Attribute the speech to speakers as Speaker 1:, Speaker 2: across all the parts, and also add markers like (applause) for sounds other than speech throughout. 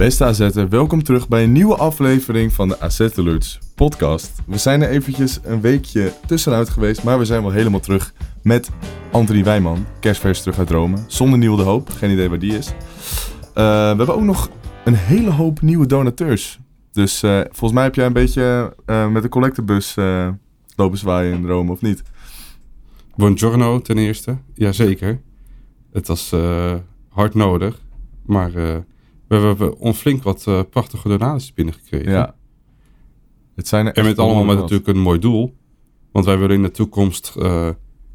Speaker 1: Beste AZ'er, welkom terug bij een nieuwe aflevering van de AZ podcast. We zijn er eventjes een weekje tussenuit geweest, maar we zijn wel helemaal terug met Anthony Wijman, kerstvers terug uit Rome, zonder Nieuw de Hoop, geen idee waar die is. Eh, we hebben ook nog een hele hoop nieuwe donateurs. Dus eh, volgens mij heb jij een beetje eh, met de collectebus lopen zwaaien in Rome, of niet?
Speaker 2: Buongiorno ten eerste. Jazeker. Het was hard nodig. Maar we hebben on flink wat eh, prachtige donaties binnengekregen.
Speaker 1: Ja. Het zijn er
Speaker 2: En met allemaal met natuurlijk een mooi doel. Want wij willen in de toekomst eh,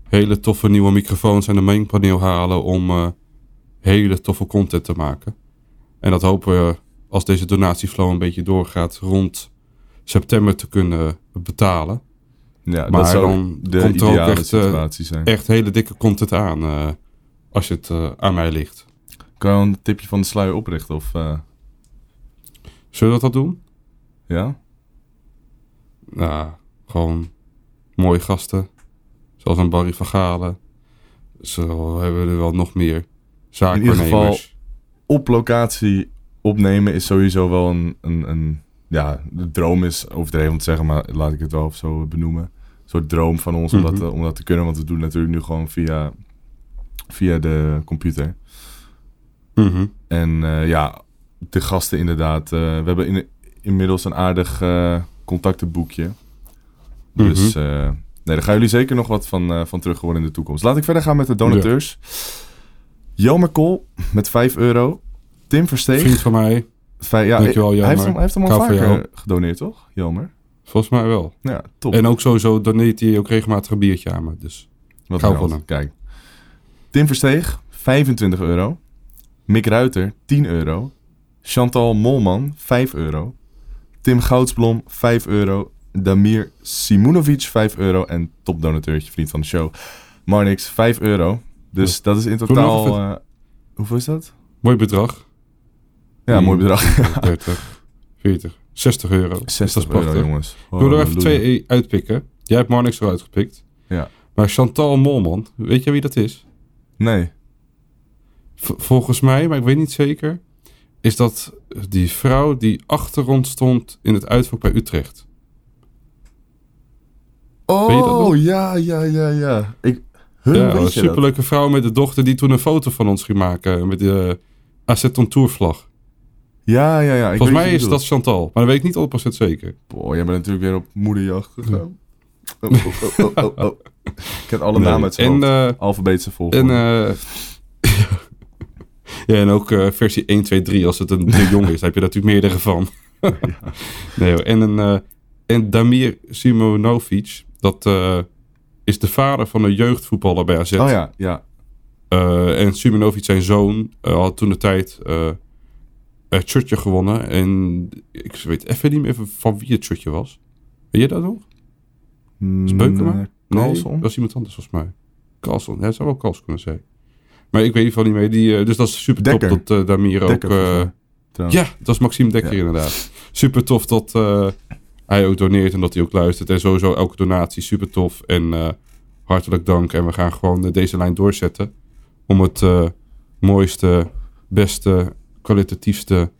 Speaker 2: hele toffe nieuwe microfoons en een mengpaneel halen om eh, hele toffe content te maken. En dat hopen we, als deze donatieflow een beetje doorgaat, rond september te kunnen betalen.
Speaker 1: Ja,
Speaker 2: maar
Speaker 1: dat zou
Speaker 2: dan
Speaker 1: de
Speaker 2: komt er ook echt. Echt hele dikke content aan, als je het aan mij ligt.
Speaker 1: Je een tipje van de sluier oprichten? Of, eh,
Speaker 2: Zullen we dat doen?
Speaker 1: ja?
Speaker 2: Nou, gewoon mooie gasten. Zoals een Barry van Galen. Zo hebben we er wel nog meer. Zaakwaarnemers.
Speaker 1: op locatie opnemen is sowieso wel een, een, een ja, de droom is overdreven om te zeggen, maar laat ik het wel zo benoemen. Een soort droom van ons om, dat,
Speaker 2: Mhm.
Speaker 1: te- om dat te kunnen, want we doen natuurlijk nu gewoon via, via de computer.
Speaker 2: Mhm.
Speaker 1: En eh, ja, de gasten inderdaad. eh, we hebben in, inmiddels een aardig eh, contactenboekje. Dus
Speaker 2: Mhm.
Speaker 1: eh, nee, daar gaan jullie zeker nog wat van, eh, van terug horen in de toekomst. Laat ik verder gaan met de donateurs. Jelmer Kool met 5 euro. Tim Versteeg.
Speaker 2: Vriend van mij.
Speaker 1: Vij- ja,
Speaker 2: Dankjewel,
Speaker 1: hij,
Speaker 2: Jelmer.
Speaker 1: heeft hem, hij heeft hem al vaker gedoneerd, toch? Jelmer.
Speaker 2: Volgens mij wel.
Speaker 1: Ja, top.
Speaker 2: En ook sowieso doneert hij ook regelmatig een biertje aan me. Dus
Speaker 1: Wat
Speaker 2: gauw van hem.
Speaker 1: Kijk. Tim Versteeg, 25 euro. Mick Ruiter, 10 euro. Chantal Molman, 5 euro. Tim Goudsblom, 5 euro. Damir Simonovic, 5 euro. En topdonateurtje, vriend van de show. Marnix, 5 euro. Dus dat is in totaal... eh, hoeveel is dat?
Speaker 2: mooi bedrag.
Speaker 1: Ja, mooi bedrag.
Speaker 2: 30, 40, 60 euro. Dus
Speaker 1: 60
Speaker 2: dat is prachtig.
Speaker 1: euro, jongens.
Speaker 2: Ik wil er even twee uitpikken. Jij hebt Marnix eruit gepikt.
Speaker 1: Ja.
Speaker 2: Maar Chantal Molman, weet je wie dat is?
Speaker 1: Nee.
Speaker 2: Volgens mij, maar ik weet niet zeker, is dat die vrouw die achter ons stond in het uitvak bij Utrecht.
Speaker 1: Oh, ja, ja, ja, ja. Ik,
Speaker 2: ja, een
Speaker 1: dat?
Speaker 2: superleuke vrouw met de dochter die toen een foto van ons ging maken met de Aceton Tourvlag.
Speaker 1: Ja, ja, ja. ik
Speaker 2: Volgens mij is dat. Chantal, maar dat weet ik niet 100% zeker.
Speaker 1: Boah, jij bent natuurlijk weer op moederjacht gegaan. Oh, oh, oh. (laughs) Ik heb alle
Speaker 2: Nee.
Speaker 1: namen uit zijn
Speaker 2: En, eh,
Speaker 1: Alfabetische
Speaker 2: En,
Speaker 1: volgorde.
Speaker 2: Ja, en ook eh, versie 1, 2, 3 als het een de (laughs) jong is. Heb je natuurlijk meerdere van. nee, hoor. en, een, eh, en Damir Simonovic, dat eh, is de vader van een jeugdvoetballer bij AZ.
Speaker 1: oh ja, ja.
Speaker 2: En Simonovic, zijn zoon, had toen de tijd het shirtje gewonnen. En ik weet even niet meer van wie het shirtje was. Weet je dat nog? Is Beukema?
Speaker 1: Nee,
Speaker 2: Nee,
Speaker 1: Carlson?
Speaker 2: dat was iemand anders volgens mij. Carlson, ja, het zou wel Carlson kunnen zijn. Maar ik weet in ieder geval niet meer. Die, eh, dus dat is super
Speaker 1: Dekker.
Speaker 2: dat eh Damir ook...
Speaker 1: Dekker,
Speaker 2: eh, ja, dat is Maxime Dekker
Speaker 1: Ja.
Speaker 2: inderdaad. Super tof dat hij ook doneert en dat hij ook luistert. En sowieso elke donatie super tof. En hartelijk dank. En we gaan gewoon deze lijn doorzetten. Om het mooiste, beste, kwalitatiefste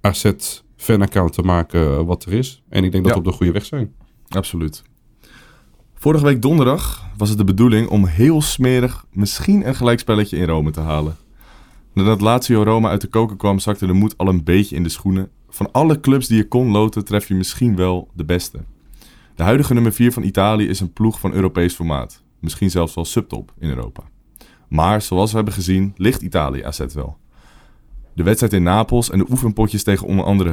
Speaker 2: asset fanaccount te maken wat er is. En ik denk dat
Speaker 1: Ja.
Speaker 2: we op de goede weg zijn.
Speaker 1: Absoluut. Vorige week donderdag was het de bedoeling om heel smerig misschien een gelijkspelletje in Rome te halen. Nadat Lazio Roma uit de koker kwam, zakte de moed al een beetje in de schoenen. Van alle clubs die je kon loten, tref je misschien wel de beste. De huidige nummer 4 van Italië is een ploeg van Europees formaat. Misschien zelfs wel subtop in Europa. Maar zoals we hebben gezien, ligt Italië AZ wel. De wedstrijd in Napels en de oefenpotjes tegen onder andere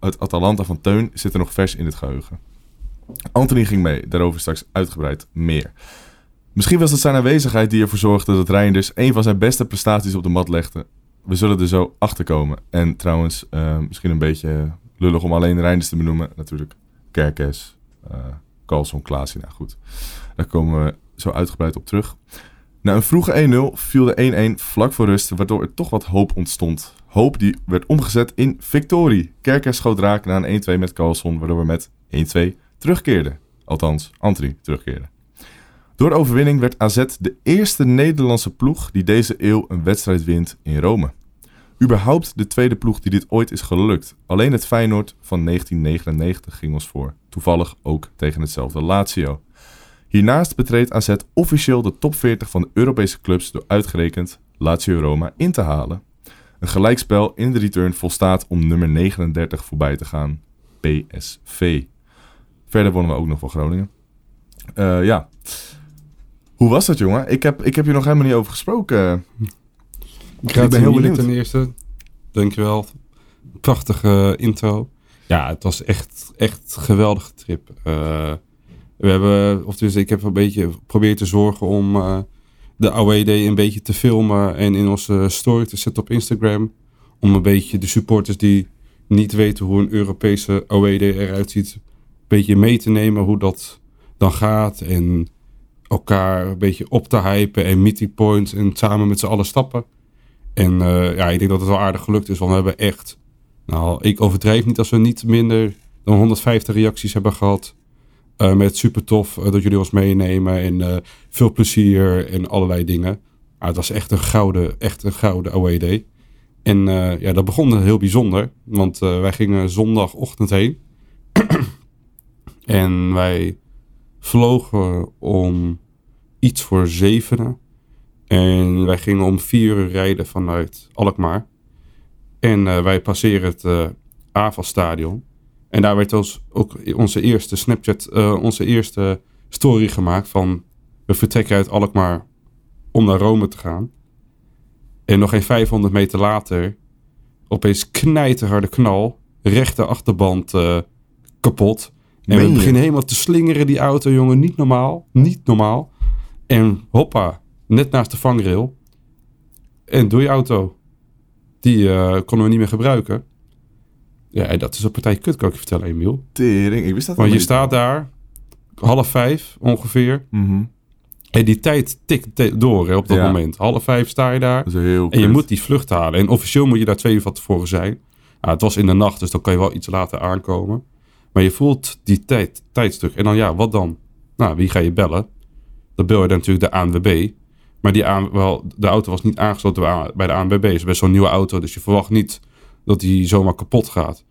Speaker 1: het Atalanta van Teun zitten nog vers in het geheugen. Anthony ging mee, daarover straks uitgebreid meer. Misschien was het zijn aanwezigheid die ervoor zorgde dat Reinders een van zijn beste prestaties op de mat legde. We zullen er zo achter komen. En trouwens, eh, misschien een beetje lullig om alleen de rijders te benoemen. Natuurlijk Kerkes, eh Carlson, Klaasie. Nou goed, daar komen we zo uitgebreid op terug. Na een vroege 1-0 viel de 1-1 vlak voor rust, waardoor er toch wat hoop ontstond. Hoop die werd omgezet in victorie. Kerkers schoot raak na een 1-2 met Carlson, waardoor we met 1-2 terugkeerden. Althans, Antony terugkeerde. Door overwinning werd AZ de eerste Nederlandse ploeg die deze eeuw een wedstrijd wint in Rome. Überhaupt de tweede ploeg die dit ooit is gelukt. Alleen het Feyenoord van 1999 ging ons voor. Toevallig ook tegen hetzelfde Lazio. Hiernaast betreedt AZ officieel de top 40 van de Europese clubs door uitgerekend Lazio Roma in te halen. Een gelijkspel in de return volstaat om nummer 39 voorbij te gaan, PSV. Verder wonnen we ook nog van Groningen. Eh, ja. Hoe was dat, jongen? Ik heb, ik heb hier nog helemaal niet over gesproken.
Speaker 2: Ik
Speaker 1: ben heel benieuwd.
Speaker 2: ten eerste. Dankjewel. Prachtige intro. Ja, het was echt, echt een geweldige trip. Eh, we hebben, of dus ik heb een beetje geprobeerd te zorgen om eh, de away day een beetje te filmen en in onze story te zetten op Instagram. Om een beetje de supporters die niet weten hoe een Europese away day eruit ziet, beetje mee te nemen hoe dat dan gaat. En elkaar een beetje op te hypen en meeting points en samen met z'n allen stappen. En eh, ja, ik denk dat het wel aardig gelukt is, want we hebben echt... Nou, ik overdrijf niet als we niet minder dan 150 reacties hebben gehad. Eh, met super tof eh, dat jullie ons meenemen en veel plezier en allerlei dingen. Maar het was echt een gouden, echt een gouden away day. En ja, dat begon heel bijzonder, want wij gingen zondagochtend heen. En wij vlogen om iets voor zevenen. En wij gingen om vier uur rijden vanuit Alkmaar. En eh, wij passeren het AFAS-stadion. En daar werd ons ook onze eerste Snapchat, eh, onze eerste story gemaakt van... We vertrekken uit Alkmaar om naar Rome te gaan. En nog geen 500 meter later, opeens knijterharde knal. Rechter achterband kapot. En
Speaker 1: Meen
Speaker 2: we
Speaker 1: je?
Speaker 2: beginnen helemaal te slingeren, die auto, jongen. Niet normaal. Niet normaal. En hoppa, net naast de vangrail. En doei auto. Die eh, konden we niet meer gebruiken. Ja, en dat is een partij kut, kan ik je vertellen, Emiel.
Speaker 1: Tering, ik wist dat
Speaker 2: Want je staat daar, half vijf ongeveer.
Speaker 1: Mhm.
Speaker 2: En die tijd tikt door hè, op dat
Speaker 1: Ja.
Speaker 2: moment. Half vijf sta je daar.
Speaker 1: Dat is heel
Speaker 2: En je moet die vlucht halen. En officieel moet je daar twee uur van tevoren zijn. Nou, het was in de nacht, dus dan kan je wel iets later aankomen. Maar je voelt die tijd, tijdstuk. En dan ja, wat dan? Nou, wie ga je bellen? Dan bel je dan natuurlijk de ANWB. Maar die aan, wel, de auto was niet aangesloten bij de ANWB. Het is best zo'n nieuwe auto, dus je verwacht niet dat die zomaar kapot gaat.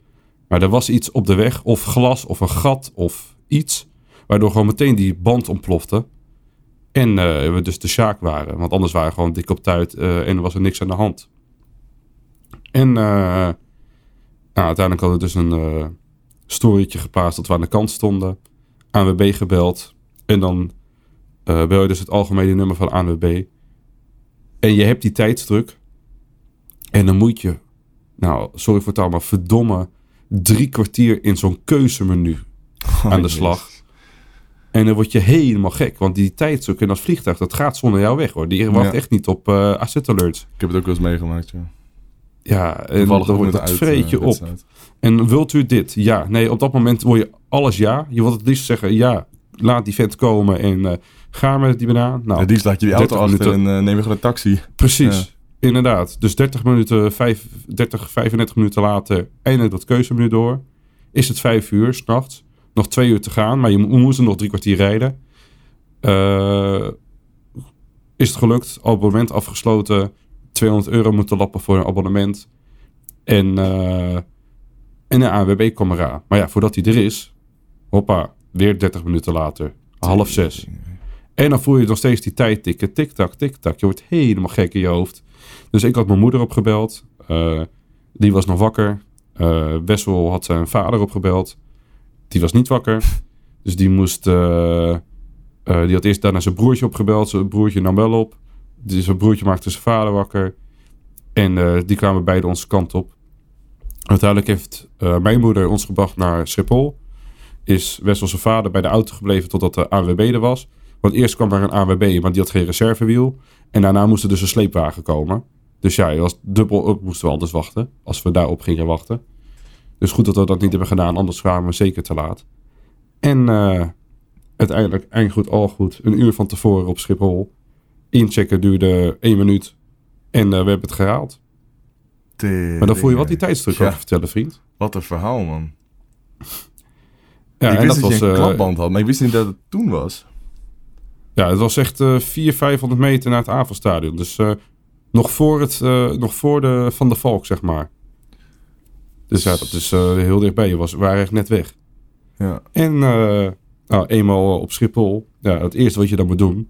Speaker 2: Maar er was iets op de weg, of glas, of een gat, of iets. Waardoor gewoon meteen die band ontplofte. En eh, we dus de Sjaak waren. Want anders waren we gewoon dik op tijd eh, en er was er niks aan de hand. En eh, nou, uiteindelijk hadden we dus een storytje geplaatst dat we aan de kant stonden. ANWB gebeld. En dan eh, bel je dus het algemene nummer van ANWB. En je hebt die tijdsdruk. En dan moet je, nou, sorry voor het taal, maar verdomme, drie kwartier in zo'n keuzemenu aan de
Speaker 1: Oh, jezus.
Speaker 2: slag. En dan word je helemaal gek. Want die tijdsdruk en dat vliegtuig, dat gaat zonder jou weg hoor. Die wacht
Speaker 1: Ja.
Speaker 2: echt niet op eh asset alerts.
Speaker 1: Ik heb het ook wel eens meegemaakt, ja.
Speaker 2: Ja, en dan wordt
Speaker 1: met
Speaker 2: dat
Speaker 1: de uit,
Speaker 2: vreet je
Speaker 1: eh,
Speaker 2: op. En wilt u dit? Ja. Nee, op dat moment wil je alles ja. Je wilt het liefst zeggen, ja, laat die vent komen en eh, ga met die banaan. Nou,
Speaker 1: Ja, die laat je die auto
Speaker 2: 30
Speaker 1: achter
Speaker 2: minuten.
Speaker 1: en eh, neem je gewoon een taxi.
Speaker 2: Precies, inderdaad. Dus 30 minuten, 5, 30, 35 minuten later eindelijk dat keuzemenu door. Is het 5 uur s'nachts. Nog twee uur te gaan, maar je mo- we moesten nog drie kwartier rijden. Is het gelukt, abonnement afgesloten. 200 euro moeten lappen voor een abonnement. En, eh en de ANWB kwam eraan. Maar ja, voordat hij er is, hoppa, weer 30 minuten later. Half zes. En dan voel je nog steeds die tijd tikken. Tik-tak, tik-tak. Je wordt helemaal gek in je hoofd. Dus ik had mijn moeder opgebeld. Eh, die was nog wakker. Eh Wessel had zijn vader opgebeld. Die was niet wakker. Dus die moest... die had eerst daarna zijn broertje opgebeld. Zijn broertje nam wel op. Dus zijn broertje maakte zijn vader wakker. En eh, die kwamen beide onze kant op. Uiteindelijk heeft eh, mijn moeder ons gebracht naar Schiphol. Is Wessel vader bij de auto gebleven totdat de ANWB er was. Want eerst kwam er een ANWB, maar die had geen reservewiel. En daarna moest er dus een sleepwagen komen. Dus ja, je was dubbel op, moesten we anders wachten. Als we daarop gingen wachten. Dus goed dat we dat niet hebben gedaan, anders waren we zeker te laat. En eh, uiteindelijk, eind goed, al goed. Een uur van tevoren op Schiphol. Inchecken duurde één minuut. En eh, we hebben het gehaald. Maar dan voel je wat die tijdsdruk
Speaker 1: Ja.
Speaker 2: over vertellen, vriend.
Speaker 1: Wat een verhaal, man.
Speaker 2: Ja,
Speaker 1: ik
Speaker 2: en
Speaker 1: wist
Speaker 2: dat
Speaker 1: dat,
Speaker 2: was,
Speaker 1: je een
Speaker 2: eh,
Speaker 1: klapband had, maar ik wist niet dat het toen was.
Speaker 2: Ja, het was echt eh 400, 500 meter naar het avondstadion. Dus eh, nog voor, het, nog voor de Van de Valk, zeg maar. Dus ja, dat is heel dichtbij. We was- we waren echt net weg.
Speaker 1: Ja.
Speaker 2: En nou, eenmaal op Schiphol, ja, het eerste wat je dan moet doen,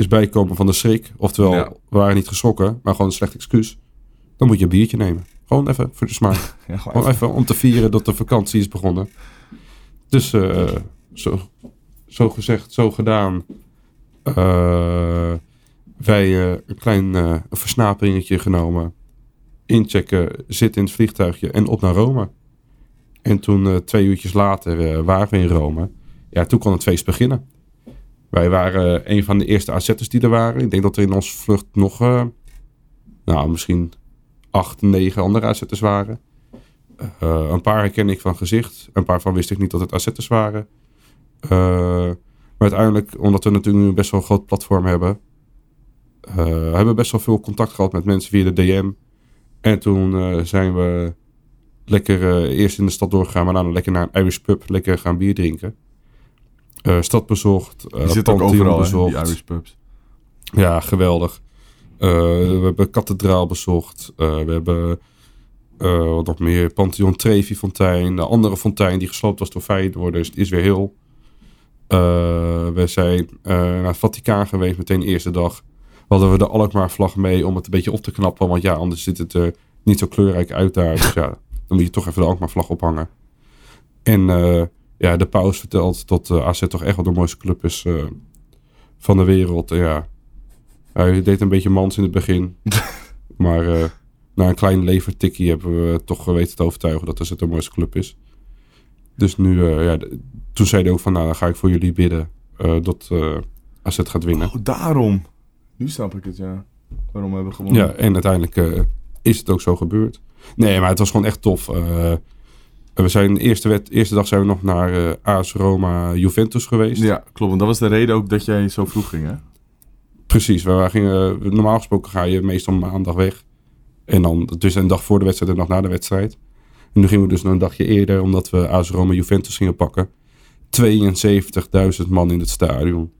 Speaker 2: is bijkomen van de schrik. Oftewel,
Speaker 1: Ja.
Speaker 2: we waren niet geschrokken, maar gewoon een slecht excuus. Dan moet je een biertje nemen. Gewoon even voor de smaak. (laughs)
Speaker 1: Ja, gewoon
Speaker 2: Gewoon
Speaker 1: even-
Speaker 2: om te vieren dat de vakantie is begonnen. Dus eh, zo, zo gezegd, zo gedaan. Eh, wij eh, een klein versnaperingetje genomen. Inchecken, zitten in het vliegtuigje en op naar Rome. En toen twee uurtjes later waren we in Rome. Ja, toen kon het feest beginnen. Wij waren een van de eerste AZ'ers die er waren. Ik denk dat er in onze vlucht nog, eh, nou misschien acht, negen andere AZ'ers waren. Eh, een paar herken ik van gezicht. Een paar van wist ik niet dat het AZ'ers waren. Eh, maar uiteindelijk, omdat we natuurlijk nu best wel een groot platform hebben... hebben we best wel veel contact gehad met mensen via de DM. En toen zijn we lekker eerst in de stad doorgegaan... maar daarna lekker naar een Irish pub, lekker gaan bier drinken. Eh, stad bezocht, eh
Speaker 1: Die zit ook overal,
Speaker 2: bezocht.
Speaker 1: die Irish pubs.
Speaker 2: Ja, geweldig. Eh, we hebben Kathedraal bezocht. Eh, we hebben eh, wat nog meer. Pantheon Trevi fontein. De andere fontein die gesloopt was door Feyenoord. Dus het is weer heel. Eh, we zijn eh, naar het Vaticaan geweest meteen de eerste dag. Hadden we de Alkmaar vlag mee om het een beetje op te knappen. Want ja, anders ziet het er niet zo kleurrijk uit daar. Dus ja, dan moet je toch even de Alkmaar vlag ophangen. En eh, ja, de paus vertelt dat eh, AZ toch echt wel de mooiste club is eh, van de wereld. Ja, hij deed een beetje mans in het begin. (laughs) maar eh, na een klein levertikkie hebben we toch weten te overtuigen dat het de mooiste club is. Dus nu, ja, toen zei hij ook van, nou, dan ga ik voor jullie bidden dat eh AZ gaat winnen.
Speaker 1: Oh, daarom. Nu snap ik het, ja. Waarom hebben we gewonnen?
Speaker 2: Ja, en uiteindelijk is het ook zo gebeurd. Nee, maar het was gewoon echt tof. Eh, we zijn de eerste, wet, eerste dag zijn we nog naar eh AS Roma Juventus geweest.
Speaker 1: Ja, klopt. Want dat was de reden ook dat jij zo vroeg ging, hè?
Speaker 2: Precies, we gingen, normaal gesproken ga je meestal maandag weg. En dan dus een dag voor de wedstrijd en een dag na de wedstrijd. En nu gingen we dus nog een dagje eerder, omdat we AS Roma Juventus gingen pakken. 72.000 man in het stadion.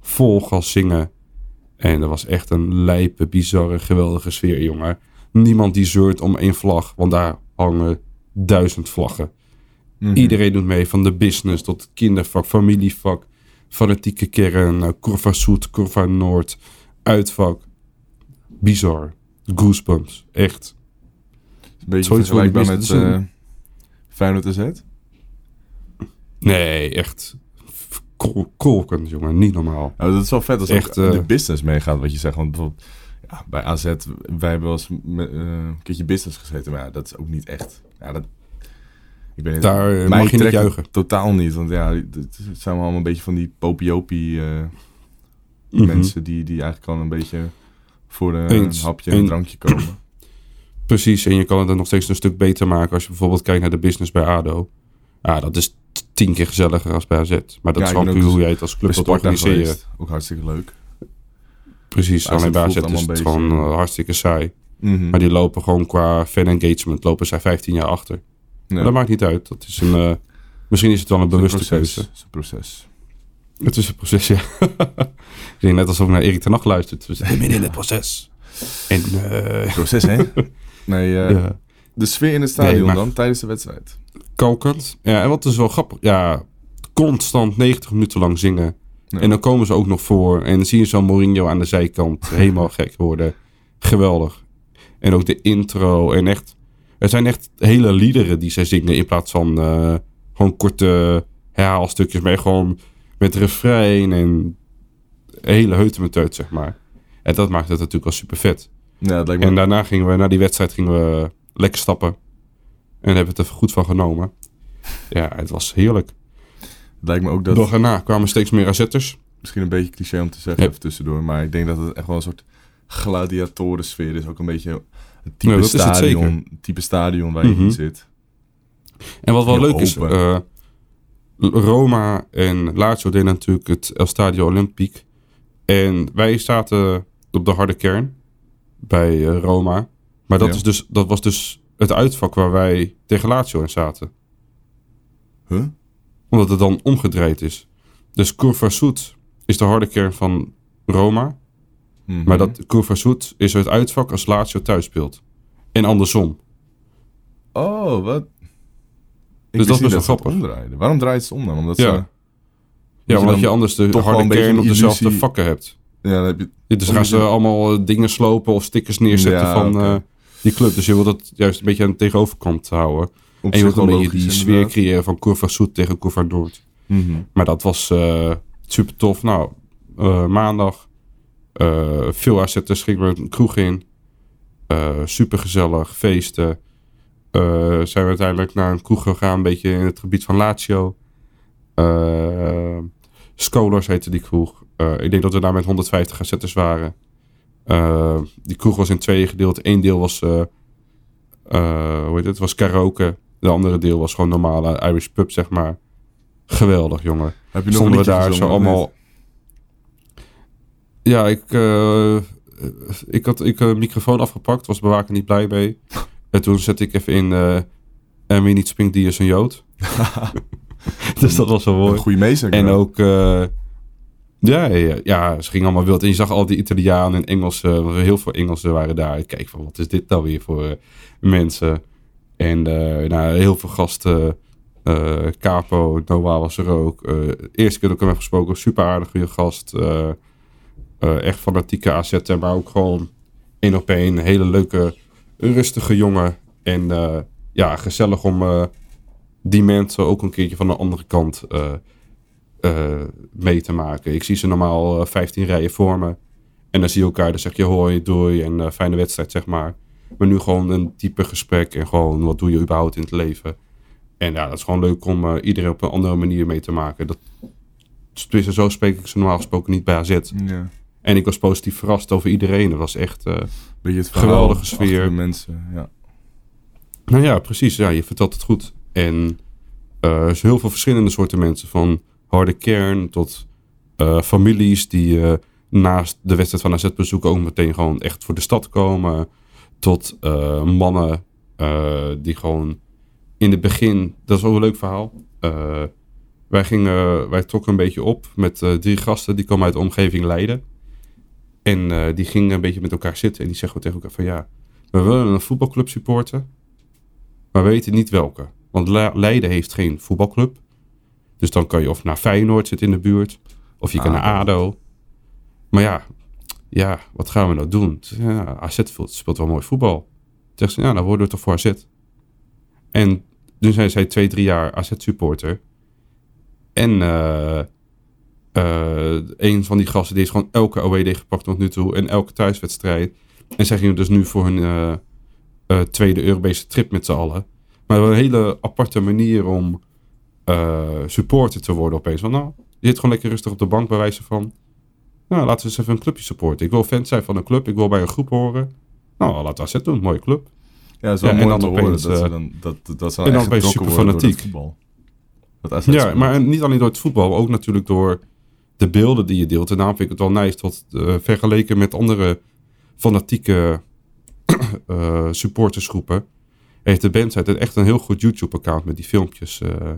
Speaker 2: Vol gas zingen. En dat was echt een lijpe, bizarre, geweldige sfeer, jongen. Niemand die zeurt om één vlag, want daar hangen duizend vlaggen.
Speaker 1: Mhm.
Speaker 2: Iedereen doet mee, van de business tot kindervak, familievak, fanatieke kern, eh, Curva Zuid, Curva Noord, uitvak. Bizar. Goosebumps. Echt.
Speaker 1: Een beetje
Speaker 2: Zoiets
Speaker 1: vergelijkbaar met eh Feyenoord AZ.
Speaker 2: Nee, echt. Kol- Kolkend, jongen. Niet normaal.
Speaker 1: Nou, dat is wel vet als
Speaker 2: Echt,
Speaker 1: ook
Speaker 2: eh,
Speaker 1: de business meegaat, wat je zegt. Want bijvoorbeeld ja, bij AZ, wij hebben wel eens met, eh, een keertje business gezeten. Maar ja, dat is ook niet echt. Ja, dat, ik ben
Speaker 2: Daar eh, mag je niet juichen.
Speaker 1: Totaal niet. Want ja, het zijn allemaal een beetje van die popiopie eh
Speaker 2: Mhm.
Speaker 1: mensen die, die eigenlijk al een beetje voor een hapje en een drankje komen. (clears throat)
Speaker 2: Precies. En je kan het er nog steeds een stuk beter maken als je bijvoorbeeld kijkt naar de business bij ADO. Ja, dat is tien keer gezelliger als bij AZ. Maar dat
Speaker 1: Ja,
Speaker 2: is gewoon puur hoe jij het als club wilt organiseren.
Speaker 1: Ook hartstikke leuk.
Speaker 2: Precies. Alleen bij AZ is het gewoon eh, hartstikke saai.
Speaker 1: Mhm.
Speaker 2: Maar die lopen gewoon qua fan engagement lopen zij 15 jaar achter.
Speaker 1: Ja.
Speaker 2: Maar dat maakt niet uit. Dat is een, eh, misschien is het wel een
Speaker 1: Het is
Speaker 2: bewuste
Speaker 1: proces.
Speaker 2: keuze.
Speaker 1: Het is een proces.
Speaker 2: Het is een proces, ja. (laughs) ik denk net alsof ik naar Erik ten Hag luistert. We zitten midden in het proces. En eh,
Speaker 1: Proces, hè? (laughs) Nee, eh,
Speaker 2: ja,
Speaker 1: de sfeer in het stadion
Speaker 2: Nee, maar-
Speaker 1: dan, tijdens de wedstrijd.
Speaker 2: kokend. Ja, en wat is wel grappig. Ja, constant 90 minuten lang zingen.
Speaker 1: Ja.
Speaker 2: En dan komen ze ook nog voor. En dan zie je zo'n Mourinho aan de zijkant helemaal gek worden. Geweldig. En ook de intro. En echt, het zijn echt hele liederen die zij zingen. In plaats van eh, gewoon korte herhaalstukjes. Maar gewoon met refrein en hele heutemeteut, zeg maar. En dat maakt het natuurlijk wel super vet.
Speaker 1: Ja, me
Speaker 2: En daarna gingen we, na die wedstrijd, gingen we lekker stappen. En hebben het er goed van genomen. Ja, het was heerlijk.
Speaker 1: Het lijkt me ook dat,
Speaker 2: Dag erna kwamen steeds meer AZ'ers.
Speaker 1: misschien een beetje cliché om te zeggen,
Speaker 2: Ja.
Speaker 1: even tussendoor, maar ik denk dat het echt wel een soort gladiatorensfeer is. Ook een beetje een type,
Speaker 2: Ja, het
Speaker 1: stadion, type stadion waar je
Speaker 2: Mhm.
Speaker 1: in zit.
Speaker 2: En wat wel leuk is, eh, Roma en Lazio deden natuurlijk het El Stadio Olympique. En wij zaten op de harde kern bij eh, Roma. Maar dat,
Speaker 1: Ja.
Speaker 2: is dus, dat was dus het uitvak waar wij tegen Lazio in zaten.
Speaker 1: Huh?
Speaker 2: Omdat het dan omgedraaid is. Dus Curva Sud is de harde kern van Roma.
Speaker 1: Mhm.
Speaker 2: Maar dat Sud is het uitvak als Lazio thuis speelt. En andersom.
Speaker 1: Oh, wat? Ik
Speaker 2: Dus dat is best wel grappig.
Speaker 1: Waarom draait ze om dan? Omdat
Speaker 2: Ja.
Speaker 1: ze...
Speaker 2: Ja,
Speaker 1: je
Speaker 2: omdat je anders de harde kern op dezelfde
Speaker 1: illusie-
Speaker 2: vakken hebt.
Speaker 1: Ja, dan heb je...
Speaker 2: Ja, Dus gaan ze allemaal eh, dingen slopen of stickers neerzetten
Speaker 1: Ja,
Speaker 2: van eh, die club. Dus je wil dat juist een beetje aan de tegenoverkant houden.
Speaker 1: op
Speaker 2: en je wilt een beetje die sfeer creëren van Curva Sud tegen Curva Noord.
Speaker 1: Mhm.
Speaker 2: Maar dat was eh, super tof. Nou, maandag. Eh, veel AZ'ers gingen een kroeg in. super gezellig, feesten. Eh, zijn we uiteindelijk naar een kroeg gegaan, een beetje in het gebied van Lazio. Eh Scholars heette die kroeg. Eh, ik denk dat we daar met 150 AZ'ers waren. Eh, die kroeg was in tweeën gedeeld. Eén deel was, eh, eh, hoe heet het, was karaoke. De andere deel was gewoon normale Irish pub, zeg maar. Geweldig, jongen
Speaker 1: Heb je nog
Speaker 2: stonden
Speaker 1: een
Speaker 2: we daar zo allemaal. Ja, ik, eh, ik had ik een microfoon afgepakt, was bewaker niet blij mee. (laughs) En toen zette ik even in. eh en wie niet springt, die is een Jood. (laughs) (laughs) dus dat was wel
Speaker 1: niet? Een
Speaker 2: mooi.
Speaker 1: goede meezanger.
Speaker 2: En ook. eh, ja, ja, ja, ze gingen allemaal wild. En je zag al die Italianen en Engelsen. Heel veel Engelsen waren daar. Ik Kijk van, wat is dit nou weer voor eh, mensen? En eh, nou, heel veel gasten. eh Capo, Noah was er ook. Eh, eerste keer dat ik hem heb gesproken, super aardig goede gast. Eh, eh, echt fanatieke AZ'er, maar ook gewoon één op één. Een hele leuke, rustige jongen. En eh, ja, gezellig om eh, die mensen ook een keertje van de andere kant mee te maken. Ik zie ze normaal eh, 15 rijen voor me. En dan zie je elkaar, dan zeg je hoi, doei en fijne wedstrijd, zeg maar. Maar nu gewoon een diepe gesprek en gewoon wat doe je überhaupt in het leven. En ja, dat is gewoon leuk om iedereen op een andere manier mee te maken. Dat, zo spreek ik ze normaal gesproken niet bij AZ.
Speaker 1: Ja.
Speaker 2: En ik was positief verrast over iedereen. Dat was echt... eh,
Speaker 1: Beetje het
Speaker 2: Geweldige sfeer.
Speaker 1: de mensen, ja.
Speaker 2: Nou ja, precies. Ja, je vertelt het goed. En eh, er zijn heel veel verschillende soorten mensen. Van harde kern tot eh, families die naast de wedstrijd van AZ bezoeken ook meteen gewoon echt voor de stad komen. Tot mannen die gewoon in het begin... Dat is ook een leuk verhaal. Wij, gingen, wij trokken een beetje op met drie gasten. Die komen uit de omgeving Leiden. En eh, die gingen een beetje met elkaar zitten. En die zeggen tegen elkaar van ja... We willen een voetbalclub supporten. Maar we weten niet welke. Want Le- Leiden heeft geen voetbalclub. Dus dan kan je of naar Feyenoord zitten in de buurt. Of je kan naar ADO. Maar ja, ja, wat gaan we nou doen? Ja, AZ speelt, speelt wel mooi voetbal. Zeggen ze, ja, dan worden we toch voor AZ. En toen zijn zij twee, drie jaar AZ-supporter. En eh, een van die gasten die is gewoon elke OED gepakt tot nu toe. En elke thuiswedstrijd. En zij gingen dus nu voor hun eh, eh, tweede Europese trip met z'n allen. Maar een hele aparte manier om eh, supporter te worden opeens. Van nou, je zit gewoon lekker rustig op de bank bij wijze van... Nou, laten we eens even een clubje supporten. Ik wil fan zijn van een club. Ik wil bij een groep horen. Nou, laten we AZ doen. Mooie club.
Speaker 1: Ja, het is wel
Speaker 2: Ja, en
Speaker 1: mooi
Speaker 2: dan
Speaker 1: om te horen
Speaker 2: opeens,
Speaker 1: dat ze
Speaker 2: eh,
Speaker 1: dan, dat, dat ze
Speaker 2: en
Speaker 1: dan
Speaker 2: super
Speaker 1: worden door het
Speaker 2: fanatiek.
Speaker 1: voetbal. Dat AZ
Speaker 2: Ja, maar niet alleen door het voetbal, ook natuurlijk door de beelden die je deelt. En daarom vind ik het wel nice tot eh, vergeleken met andere fanatieke (clears throat) eh, supportersgroepen. Heeft de band het echt een heel goed YouTube-account met die filmpjes. eh.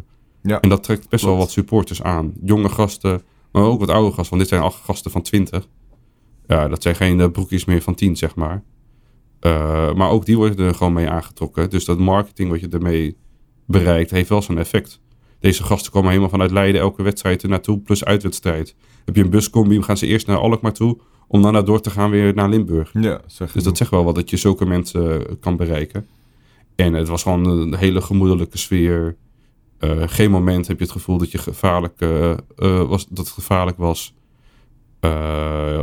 Speaker 1: Ja,
Speaker 2: en dat trekt best wel wat supporters aan. Jonge gasten, maar ook wat oude gasten. Want dit zijn acht gasten van 20. Ja, dat zijn geen broekjes meer van 10, zeg maar. Maar ook die worden er gewoon mee aangetrokken. Dus dat marketing wat je ermee bereikt, heeft wel zijn effect. Deze gasten komen helemaal vanuit Leiden elke wedstrijd er naartoe, plus uitwedstrijd. Heb je een buscombi, gaan ze eerst naar Alkmaar toe, om daarna door te gaan weer naar Limburg.
Speaker 1: ja zeg
Speaker 2: Dus dat zegt wel wat dat je zulke mensen eh, kan bereiken. En het was gewoon een hele gemoedelijke sfeer. Eh, geen moment heb je het gevoel dat, je gevaarlijk, eh, was, dat het gevaarlijk was.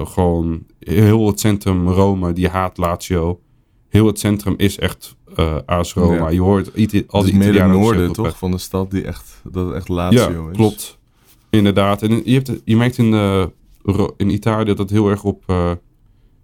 Speaker 2: Gewoon heel het centrum Rome, die haat Lazio. Heel het centrum is echt eh AS Roma.
Speaker 1: Ja.
Speaker 2: Je hoort Iti- al die
Speaker 1: meer het
Speaker 2: Italianen
Speaker 1: noorden, toch? Van de stad die echt, dat echt Lazio
Speaker 2: Ja,
Speaker 1: is.
Speaker 2: klopt. Inderdaad. En je, hebt, je merkt in, eh, in Italië dat het heel erg op eh,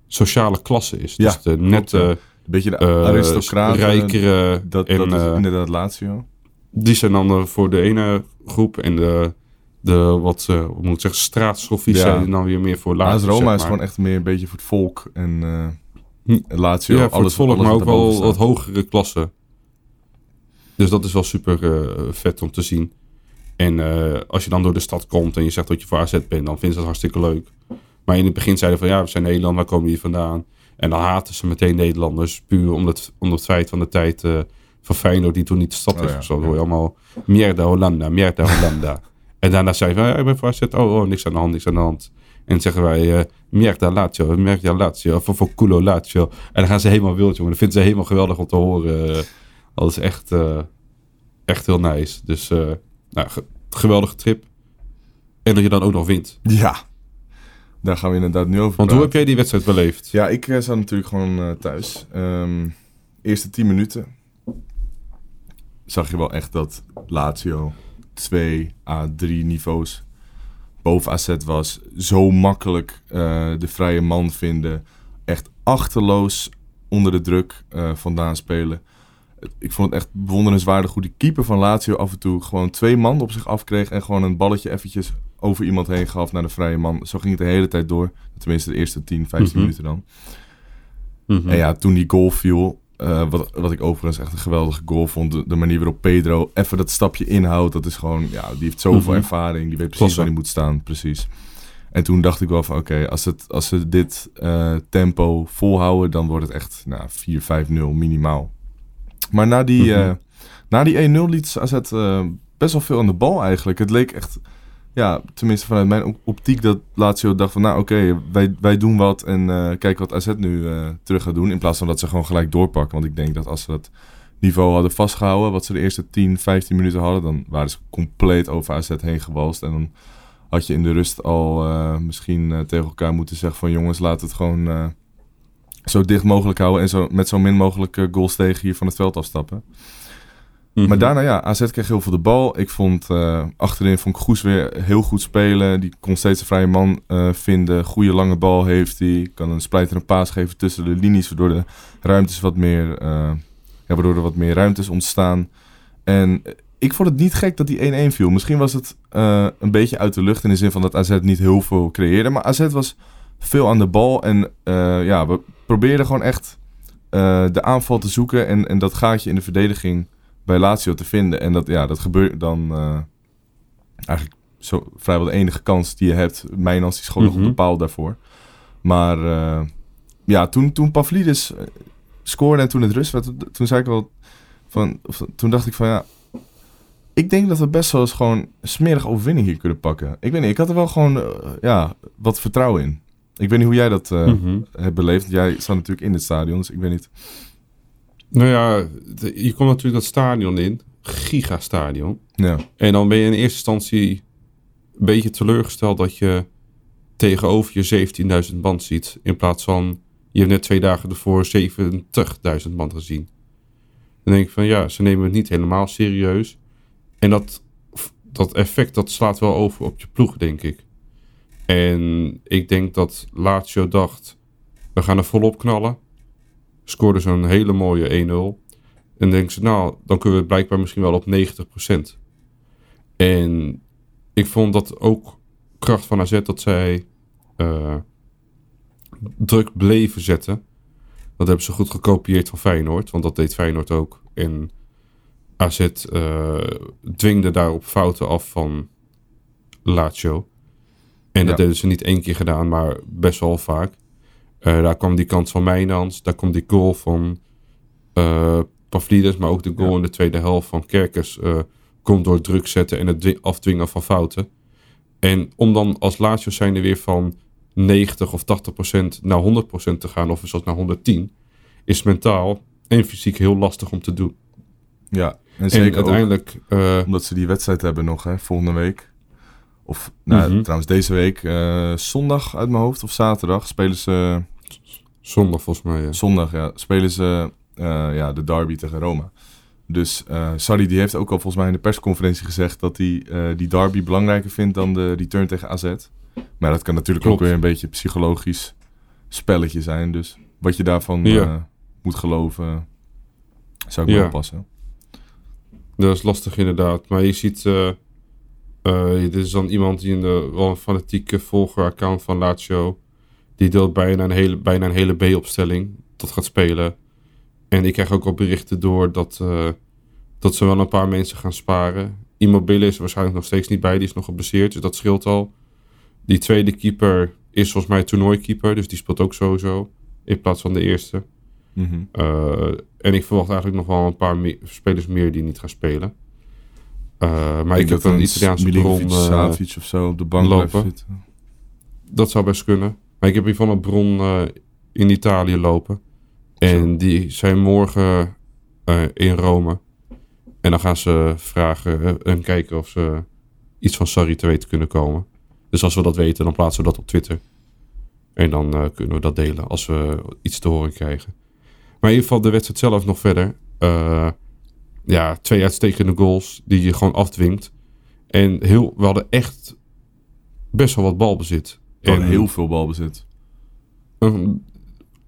Speaker 2: sociale klasse is.
Speaker 1: Ja,
Speaker 2: dus de nette,
Speaker 1: ja. Een beetje de aristocraten.
Speaker 2: rijkere
Speaker 1: dat,
Speaker 2: en
Speaker 1: dat is inderdaad Lazio.
Speaker 2: die zijn dan voor de ene groep. En de, de wat, hoe moet ik zeggen, straatschoffies
Speaker 1: Ja.
Speaker 2: zijn dan weer meer voor later.
Speaker 1: AS Roma
Speaker 2: zeg
Speaker 1: is gewoon echt meer een beetje voor het volk. En
Speaker 2: Hm.
Speaker 1: Lazio,
Speaker 2: ja, voor
Speaker 1: alles,
Speaker 2: het volk,
Speaker 1: alles
Speaker 2: maar ook wel wat hogere klassen. Dus dat is wel super eh, vet om te zien. En eh, als je dan door de stad komt en je zegt dat je voor AZ bent, dan vinden ze dat hartstikke leuk. Maar in het begin zeiden van ja, we zijn Nederland, waar komen jullie vandaan? En dan haten ze meteen Nederlanders, puur om het, om het feit van de tijd eh, van Feyenoord die toen niet de stad
Speaker 1: Oh
Speaker 2: is
Speaker 1: ja,
Speaker 2: of zo. Dan hoor je allemaal mierda Hollanda, mierda Hollanda. (laughs) en daarna zei je van ja, ik ben voor AZ, oh, oh, niks aan de hand, niks aan de hand. En dan zeggen wij eh mierda Lazio, mierda Lazio, of voor culo Lazio. En dan gaan ze helemaal wild, jongen. Dat vinden ze helemaal geweldig om te horen. eh. dat is echt, eh, echt heel nice. Dus eh, nou, ge- geweldige trip. En dat je dan ook nog wint.
Speaker 1: Ja, daar gaan we inderdaad nu over
Speaker 2: Want hoe heb jij die wedstrijd beleefd?
Speaker 1: Ja, ik zat natuurlijk gewoon thuis. Ehm eerste 10 minuten zag je wel echt dat Lazio 2 à 3 niveaus boven AZ was. Zo makkelijk eh, de vrije man vinden. Echt achterloos onder de druk eh, vandaan spelen. Ik vond het echt bewonderenswaardig hoe die keeper van Lazio af en toe gewoon twee man op zich afkreeg en gewoon een balletje eventjes over iemand heen gaf naar de vrije man. Zo ging het de hele tijd door. Tenminste de eerste 10, 15
Speaker 2: Mhm.
Speaker 1: minuten dan.
Speaker 2: Mhm.
Speaker 1: En ja, toen die goal viel, eh, wat, wat ik overigens echt een geweldige goal vond, de, de manier waarop Pedro even dat stapje inhoudt, dat is gewoon, ja, die heeft zoveel
Speaker 2: Mhm.
Speaker 1: ervaring, die weet precies waar hij moet staan, precies. En toen dacht ik wel van, oké, als, het, als ze dit eh, tempo volhouden, dan wordt het echt nou, 4-5-0 minimaal. Maar na die,
Speaker 2: Mhm.
Speaker 1: eh, na die 1-0 liet AZ best wel veel aan de bal eigenlijk. Het leek echt, ja, tenminste vanuit mijn op- optiek dat Lazio dacht van, nou oké, wij, wij doen wat en eh kijk wat AZ nu eh, terug gaat doen. In plaats van dat ze gewoon gelijk doorpakken. Want ik denk dat als ze dat niveau hadden vastgehouden, wat ze de eerste 10, 15 minuten hadden, dan waren ze compleet over AZ heen gewalst. En dan had je in de rust al eh, misschien tegen elkaar moeten zeggen van, jongens, laat het gewoon zo dicht mogelijk houden en zo, met zo min mogelijk goals tegen hier van het veld afstappen.
Speaker 2: Mhm.
Speaker 1: Maar daarna, ja, AZ kreeg heel veel de bal. Ik vond eh, achterin vond ik weer heel goed spelen. Die kon steeds een vrije man eh, vinden. Goede lange bal heeft hij. Kan een splijterende paas geven tussen de linies, waardoor de ruimtes wat meer, eh, ja, waardoor er wat meer ruimtes ontstaan. En ik vond het niet gek dat die 1-1 viel. Misschien was het een beetje uit de lucht in de zin van dat AZ niet heel veel creëerde. Maar AZ was veel aan de bal. En ja, we probeerden gewoon echt de aanval te zoeken. En, en dat gaatje in de verdediging bij Lazio te vinden. En dat, ja, dat gebeurt dan eh, eigenlijk zo, vrijwel de enige kans die je hebt. Mijnans die schoot nog op
Speaker 2: Mhm.
Speaker 1: de paal daarvoor. Maar eh, ja, toen, toen Pavlidis eh, scoorde en toen het rust werd, toen zei ik wel van, of, toen dacht ik van ja, ik denk dat we best wel eens gewoon een smerige overwinning hier kunnen pakken. Ik weet niet, ik had er wel gewoon ja, wat vertrouwen in. Ik weet niet hoe jij dat
Speaker 2: Mhm.
Speaker 1: hebt beleefd. Jij zat natuurlijk in het stadion, dus ik weet niet.
Speaker 2: Nou ja, je komt natuurlijk dat stadion in. Gigastadion.
Speaker 1: Ja,
Speaker 2: En dan ben je in eerste instantie een beetje teleurgesteld dat je tegenover je 17.000 band ziet. In plaats van, je hebt net twee dagen ervoor 70.000 band gezien. Dan denk ik van ja, ze nemen het niet helemaal serieus. En dat, dat effect dat slaat wel over op je ploeg, denk ik. En ik denk dat Lazio dacht, we gaan er volop knallen. Scoorde zo'n hele mooie 1-0. En denken ze, nou, dan kunnen we blijkbaar misschien wel op 90%. En ik vond dat ook kracht van AZ dat zij eh, druk bleven zetten. Dat hebben ze goed gekopieerd van Feyenoord, want dat deed Feyenoord ook. En AZ eh, dwingde daarop fouten af van Lazio. En dat
Speaker 1: Ja.
Speaker 2: deden ze niet één keer gedaan, maar best wel vaak. Eh, daar kwam die kans van Mijnans, daar kwam die goal van eh Pavlidis, maar ook de goal
Speaker 1: Ja.
Speaker 2: in de tweede helft van Kerkers eh, komt door druk zetten en het dwi- afdwingen van fouten. En om dan als Lazio zijnde weer van 90 of 80 procent naar 100 procent te gaan, of zelfs naar 110, is mentaal en fysiek heel lastig om te doen.
Speaker 1: ja. en
Speaker 2: En
Speaker 1: zeker ook
Speaker 2: uiteindelijk,
Speaker 1: omdat ze die wedstrijd hebben nog, hè, volgende week. Of, nou,
Speaker 2: Mhm.
Speaker 1: trouwens deze week, zondag uit mijn hoofd of zaterdag spelen ze...
Speaker 2: zondag volgens mij. ja.
Speaker 1: Zondag, ja, spelen ze eh, ja, de derby tegen Roma. Dus Sarri die heeft ook al volgens mij in de persconferentie gezegd dat hij eh, die derby belangrijker vindt dan de return tegen AZ. Maar dat kan natuurlijk
Speaker 2: Klopt.
Speaker 1: ook weer een beetje een psychologisch spelletje zijn. Dus wat je daarvan
Speaker 2: Ja.
Speaker 1: moet geloven, zou ik
Speaker 2: Ja.
Speaker 1: oppassen.
Speaker 2: Nee, Dat is lastig inderdaad. Maar je ziet, dit is dan iemand die in de wel een fanatieke volger-account van Lazio. Die deelt bijna een hele, bijna een hele B-opstelling. Dat gaat spelen. En ik krijg ook al berichten door dat, eh, dat ze wel een paar mensen gaan sparen. Immobile is er waarschijnlijk nog steeds niet bij. Die is nog geblesseerd, dus dat scheelt al. Die tweede keeper is volgens mij toernooikeeper. Dus die speelt ook sowieso. In plaats van de eerste.
Speaker 1: Mhm.
Speaker 2: Uh, en ik verwacht eigenlijk nog wel een paar me- spelers meer die niet gaan spelen. Uh, maar ik, heb een Italiaanse bron
Speaker 1: Savic of zo op de bank
Speaker 2: lopen.
Speaker 1: blijven zitten.
Speaker 2: Dat zou best kunnen. Maar ik heb hiervan een bron uh, in Italië lopen. En die zijn morgen uh, in Rome. En dan gaan ze vragen uh, en kijken of ze iets van Sarri te weten kunnen komen. Dus als we dat weten, dan plaatsen we dat op Twitter. En dan uh, kunnen we dat delen als we iets te horen krijgen. Maar in ieder geval de wedstrijd zelf nog verder. Uh, ja, twee uitstekende goals die je gewoon afdwingt. En heel, we hadden echt best wel wat balbezit.
Speaker 1: En heel veel balbezit.
Speaker 2: Een,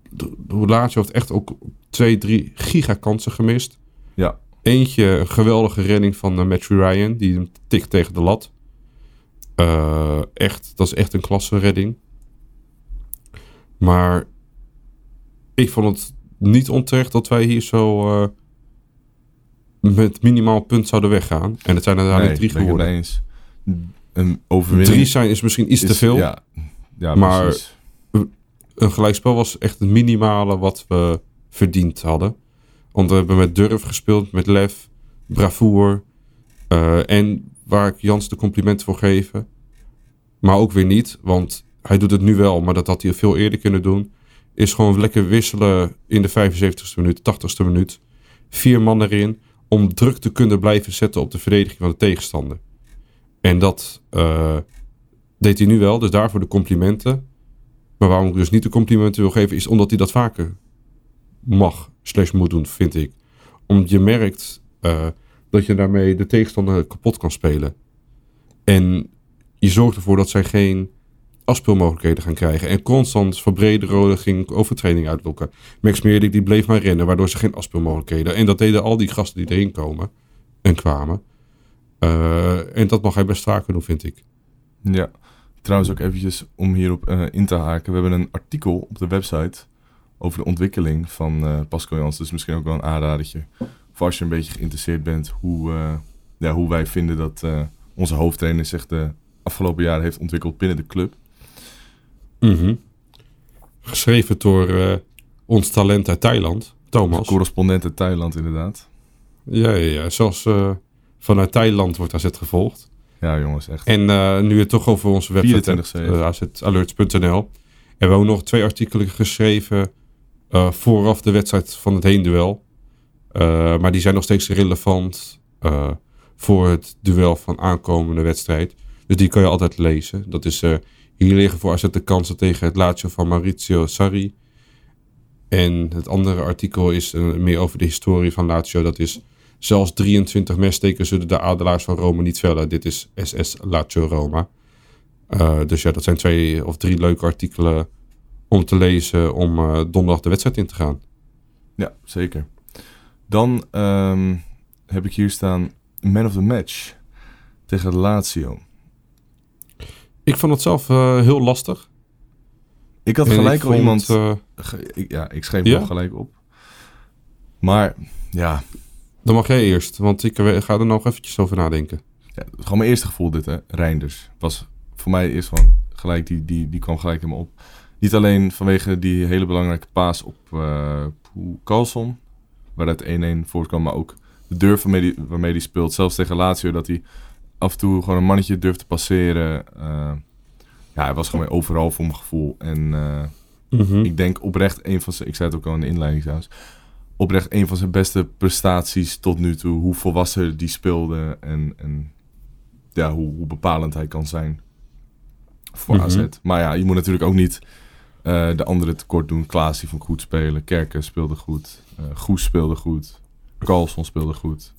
Speaker 2: de, Lazio heeft echt ook twee, drie gigakansen gemist.
Speaker 1: Ja.
Speaker 2: Eentje, een geweldige redding van uh, Matthew Ryan. Die hem tikt tegen de lat. Uh, echt, dat is echt een klasse redding. Maar ik vond het niet onterecht dat wij hier zo uh, met minimaal punt zouden weggaan. En het zijn er
Speaker 1: nee,
Speaker 2: drie geworden.
Speaker 1: Eens. Een overwinning.
Speaker 2: Drie zijn is misschien iets
Speaker 1: is,
Speaker 2: te veel.
Speaker 1: Ja, ja
Speaker 2: maar
Speaker 1: precies.
Speaker 2: een gelijkspel was echt het minimale wat we verdiend hadden. Want we hebben met durf gespeeld, met lef, bravoer. Uh, en waar ik Jans de complimenten voor geven. Maar ook weer niet, want hij doet het nu wel, maar dat had hij veel eerder kunnen doen. Is gewoon lekker wisselen in de 75ste minuut, 80ste minuut. Vier man erin om druk te kunnen blijven zetten op de verdediging van de tegenstander. En dat uh, deed hij nu wel, dus daarvoor de complimenten. Maar waarom ik dus niet de complimenten wil geven, is omdat hij dat vaker mag, slash moet doen, vind ik. Omdat je merkt uh, dat je daarmee de tegenstander kapot kan spelen. En je zorgt ervoor dat zij geen afspeelmogelijkheden gaan krijgen. En constant van brede rode ging overtreding uitlokken. Max Meerdik die bleef maar rennen, waardoor ze geen afspeelmogelijkheden. En dat deden al die gasten die erin komen en kwamen. Uh, en dat mag hij best vaker doen, vind ik.
Speaker 1: Ja, trouwens ook eventjes om hierop uh, in te haken. We hebben een artikel op de website over de ontwikkeling van uh, Pascal Jans. Dus misschien ook wel een aanradertje. Voor als je een beetje geïnteresseerd bent hoe, ja, hoe wij vinden dat onze hoofdtrainer zich de afgelopen jaren heeft ontwikkeld binnen de club.
Speaker 2: Mm -hmm. Geschreven door ons talent uit Thailand, Thomas.
Speaker 1: Correspondent uit Thailand, inderdaad.
Speaker 2: Ja, ja, ja. zelfs uh, vanuit Thailand wordt AZ gevolgd.
Speaker 1: Ja, jongens, echt.
Speaker 2: En uh, nu het toch over onze website hebt, azalerts.nl. En we hebben nog twee artikelen geschreven vooraf de wedstrijd van het heenduel. maar die zijn nog steeds relevant voor het duel van aankomende wedstrijd. Dus die kan je altijd lezen. Dat is uh, hier liggen voor AZ de kansen tegen het Lazio van Maurizio Sarri. En het andere artikel is uh, meer over de historie van Lazio. Dat is zelfs 23 mestekens zullen de adelaars van Rome niet vellen. Dit is SS Lazio Roma. Uh, dus ja, dat zijn twee of drie leuke artikelen om te lezen om donderdag de wedstrijd in te gaan.
Speaker 1: Ja, zeker. Dan um, heb ik hier staan Man of the Match tegen Lazio.
Speaker 2: Ik vond het zelf uh, heel lastig.
Speaker 1: Ik had gelijk al iemand. Ge, ik, ja, ik schreef ja? gelijk op. Maar ja.
Speaker 2: Dan mag jij eerst, want ik ga er nog eventjes over nadenken.
Speaker 1: Ja, gewoon mijn eerste gevoel dit, hè. Reinders. Was voor mij eerst van gelijk, die, die, die kwam gelijk in me op. Niet alleen vanwege die hele belangrijke paas op uh, Carlson, waaruit 1-1 voortkwam, maar ook de durf waarmee die, waarmee die speelt. Zelfs tegen Lazio, dat hij af en toe gewoon een mannetje durft te passeren. Uh, ja, hij was gewoon overal voor mijn gevoel. En uh,
Speaker 2: Mhm.
Speaker 1: ik denk oprecht een van zijn... Ik zei het ook al in de inleiding trouwens. Oprecht een van zijn beste prestaties tot nu toe. Hoe volwassen die speelde. En, en ja, hoe, hoe bepalend hij kan zijn voor
Speaker 2: Mhm.
Speaker 1: AZ. Maar ja, je moet natuurlijk ook niet uh, de anderen tekort doen. Klaas die vond goed spelen. Kerken speelde goed. Uh, Goes speelde goed. Carlson speelde goed.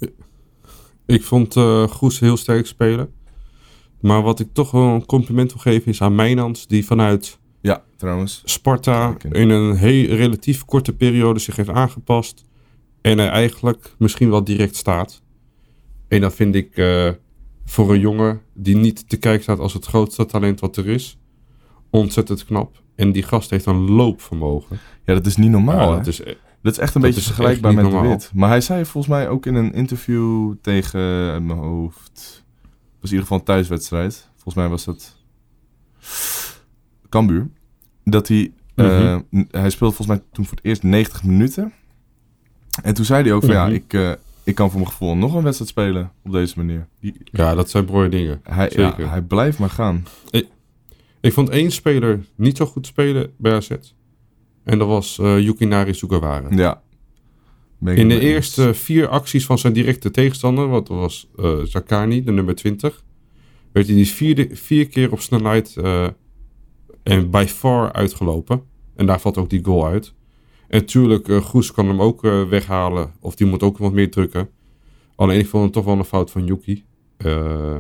Speaker 2: Ik vond uh, Goes heel sterk spelen. Maar wat ik toch wel een compliment wil geven is aan Mijnans, die vanuit
Speaker 1: ja, trouwens.
Speaker 2: Sparta in een heel, relatief korte periode zich heeft aangepast. En er eigenlijk misschien wel direct staat. En dat vind ik eh, voor een jongen die niet te kijken staat als het grootste talent wat er is, ontzettend knap. En die gast heeft een loopvermogen.
Speaker 1: Ja, dat is niet normaal.
Speaker 2: Ja, dat is, eh,
Speaker 1: Dat is echt een
Speaker 2: Dat
Speaker 1: beetje vergelijkbaar met
Speaker 2: niet
Speaker 1: de
Speaker 2: normaal.
Speaker 1: Wit. Maar hij zei volgens mij ook in een interview tegen uit mijn hoofd. Het was in ieder geval een thuiswedstrijd. Volgens mij was het Cambuur. Dat hij. n- hij speelde volgens mij toen voor het eerst 90 minuten. En toen zei hij ook van ja,
Speaker 2: Mhm.
Speaker 1: ik, eh, ik kan voor mijn gevoel nog een wedstrijd spelen op deze manier.
Speaker 2: Ja, dat zijn mooie dingen.
Speaker 1: hij, ja,
Speaker 2: Zeker.
Speaker 1: hij blijft maar gaan.
Speaker 2: Ik vond één speler niet zo goed spelen bij AZ. En dat was eh Yukinari Sugawara.
Speaker 1: Ja.
Speaker 2: In de eerste vier acties van zijn directe tegenstander, wat was eh Zakani, de nummer 20, werd hij die vierde, vier keer op snelheid en by far uitgelopen. En daar valt ook die goal uit. En natuurlijk, eh Goes kan hem ook eh, weghalen, of die moet ook wat meer drukken. Alleen ik vond het toch wel een fout van Yuki. Eh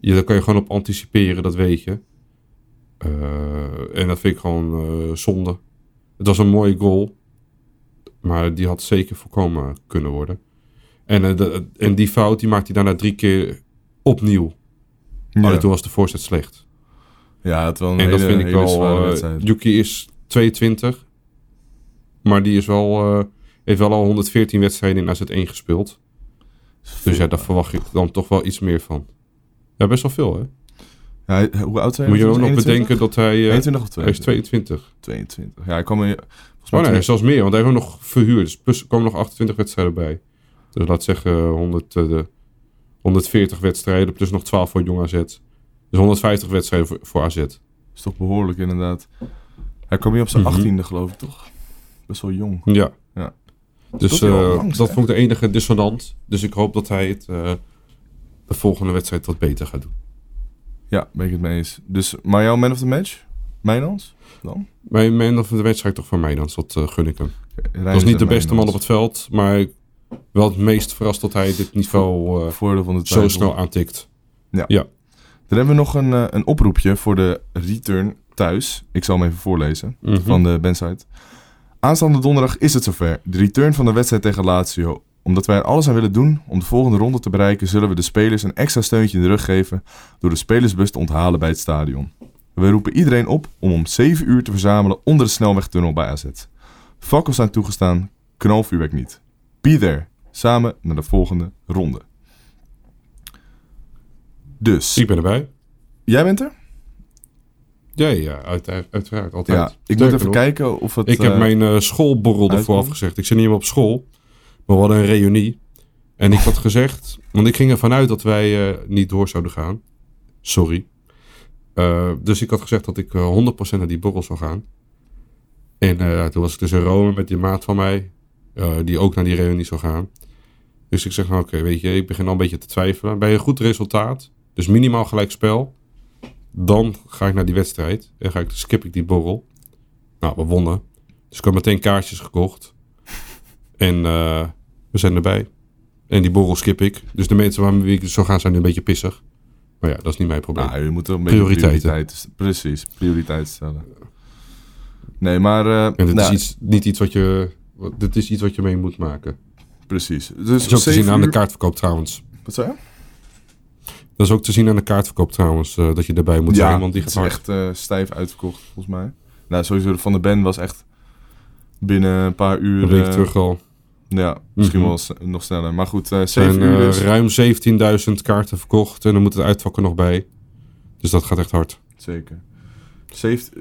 Speaker 2: ja, daar kan je gewoon op anticiperen, dat weet je. Eh, en dat vind ik gewoon eh, zonde. Het was een mooie goal. Maar die had zeker voorkomen kunnen worden. En, eh, de- en die fout die maakt hij daarna drie keer opnieuw.
Speaker 1: Ja.
Speaker 2: Alleen toen was de voorzet slecht.
Speaker 1: Ja, het wel een
Speaker 2: en dat
Speaker 1: hele-
Speaker 2: vind ik wel... eh,
Speaker 1: wedstrijd.
Speaker 2: Yuki is 22. Maar die is wel, eh, heeft wel al 114 wedstrijden in AZ1 gespeeld. Dus ja, daar verwacht ik dan toch wel iets meer van. Ja, best wel veel hè.
Speaker 1: Ja, hij- hoe oud zijn
Speaker 2: Moet je ook nog
Speaker 1: 21?
Speaker 2: bedenken dat hij... eh,
Speaker 1: 21 of
Speaker 2: hij is
Speaker 1: 22?
Speaker 2: 22.
Speaker 1: 22. Ja, ik kwam er volgens
Speaker 2: Oh
Speaker 1: mij
Speaker 2: nee, zelfs meer, want hij heeft ook nog verhuurd. Dus plus er komen nog 28 wedstrijden bij. Dus laat zeggen 100, eh, de 140 wedstrijden, plus nog 12 voor Jong AZ. Dus 150 wedstrijden voor, voor AZ.
Speaker 1: is toch behoorlijk inderdaad. Hij kwam hier op zijn
Speaker 2: Mhm.
Speaker 1: 18e geloof ik toch? Best wel jong.
Speaker 2: Ja.
Speaker 1: Ja.
Speaker 2: Dus
Speaker 1: Dat is
Speaker 2: eh,
Speaker 1: langs,
Speaker 2: dat vond ik de enige dissonant. Dus ik hoop dat hij het eh, de volgende wedstrijd wat beter gaat doen.
Speaker 1: Ja, ben ik het mee eens. Dus, maar jouw man of the match? Mijnans? Dan?
Speaker 2: Mijn man of de wedstrijd toch voor mij dan, dat eh, gun ik hem. Dat was niet de beste man op
Speaker 1: Mijnans.
Speaker 2: het veld, maar wel het meest verrast dat hij dit niveau
Speaker 1: van
Speaker 2: zo snel aantikt.
Speaker 1: Dan hebben we nog een, eh, een oproepje voor de return thuis. Ik zal hem even voorlezen.
Speaker 2: Mhm.
Speaker 1: van de bandsite. Aanstaande donderdag is het zover. De return van de wedstrijd tegen Lazio. Omdat wij er alles aan willen doen om de volgende ronde te bereiken, zullen we de spelers een extra steuntje in de rug geven door de spelersbus te onthalen bij het stadion. We roepen iedereen op om om 7 uur te verzamelen onder de snelwegtunnel bij AZ. Fakkels zijn toegestaan, knalvuurwerk niet. Be there. Samen naar de volgende ronde. Dus,
Speaker 2: Ik ben erbij.
Speaker 1: jij bent er?
Speaker 2: Ja, ja, uit, uiteraard, altijd.
Speaker 1: Ja, ik moet even
Speaker 2: nog,
Speaker 1: kijken of het...
Speaker 2: Ik heb
Speaker 1: eh,
Speaker 2: mijn eh, schoolborrel ervoor afgezegd. Ik zit niet meer op school, maar we hadden een reunie. En ik had gezegd, want ik ging ervan uit dat wij eh, niet door zouden gaan. Sorry. Dus ik had gezegd dat ik eh, 100% naar die borrel zou gaan. En toen was ik dus in Rome met die maat van mij, die ook naar die reunie zou gaan. Dus ik zeg, nou oké, weet je, ik begin al een beetje te twijfelen. Bij een goed resultaat, dus minimaal gelijk spel, dan ga ik naar die wedstrijd en ga ik, skip ik die borrel. Nou, we wonnen. Dus ik had meteen kaartjes gekocht. En eh, we zijn erbij. En die borrel skip ik. Dus de mensen waarmee ik zo gaan zijn nu een beetje pissig. Maar ja, dat is niet mijn probleem.
Speaker 1: Nou, je moet er een beetje
Speaker 2: Prioriteiten.
Speaker 1: prioriteiten. Precies, prioriteit stellen. Nee, maar... eh,
Speaker 2: en dit
Speaker 1: nou,
Speaker 2: is iets, niet iets wat je... wat- Dit is iets wat je mee moet maken.
Speaker 1: Precies. Dus
Speaker 2: Dat is ook te zien aan de kaartverkoop trouwens.
Speaker 1: Wat zei je?
Speaker 2: Dat is ook te zien aan de kaartverkoop trouwens. eh, dat je erbij moet zijn. Want die
Speaker 1: het
Speaker 2: gaat hard.
Speaker 1: echt eh, stijf uitverkocht, volgens mij. Nou, sowieso Van de Ben was echt binnen een paar uur...
Speaker 2: Een week
Speaker 1: eh,
Speaker 2: terug al.
Speaker 1: Ja, misschien
Speaker 2: Mhm.
Speaker 1: wel nog sneller. Maar goed, eh
Speaker 2: Er
Speaker 1: 7
Speaker 2: zijn
Speaker 1: uur dus.
Speaker 2: ruim 17.000 kaarten verkocht. En dan moet het uitvakken nog bij. Dus dat gaat echt hard.
Speaker 1: Zeker.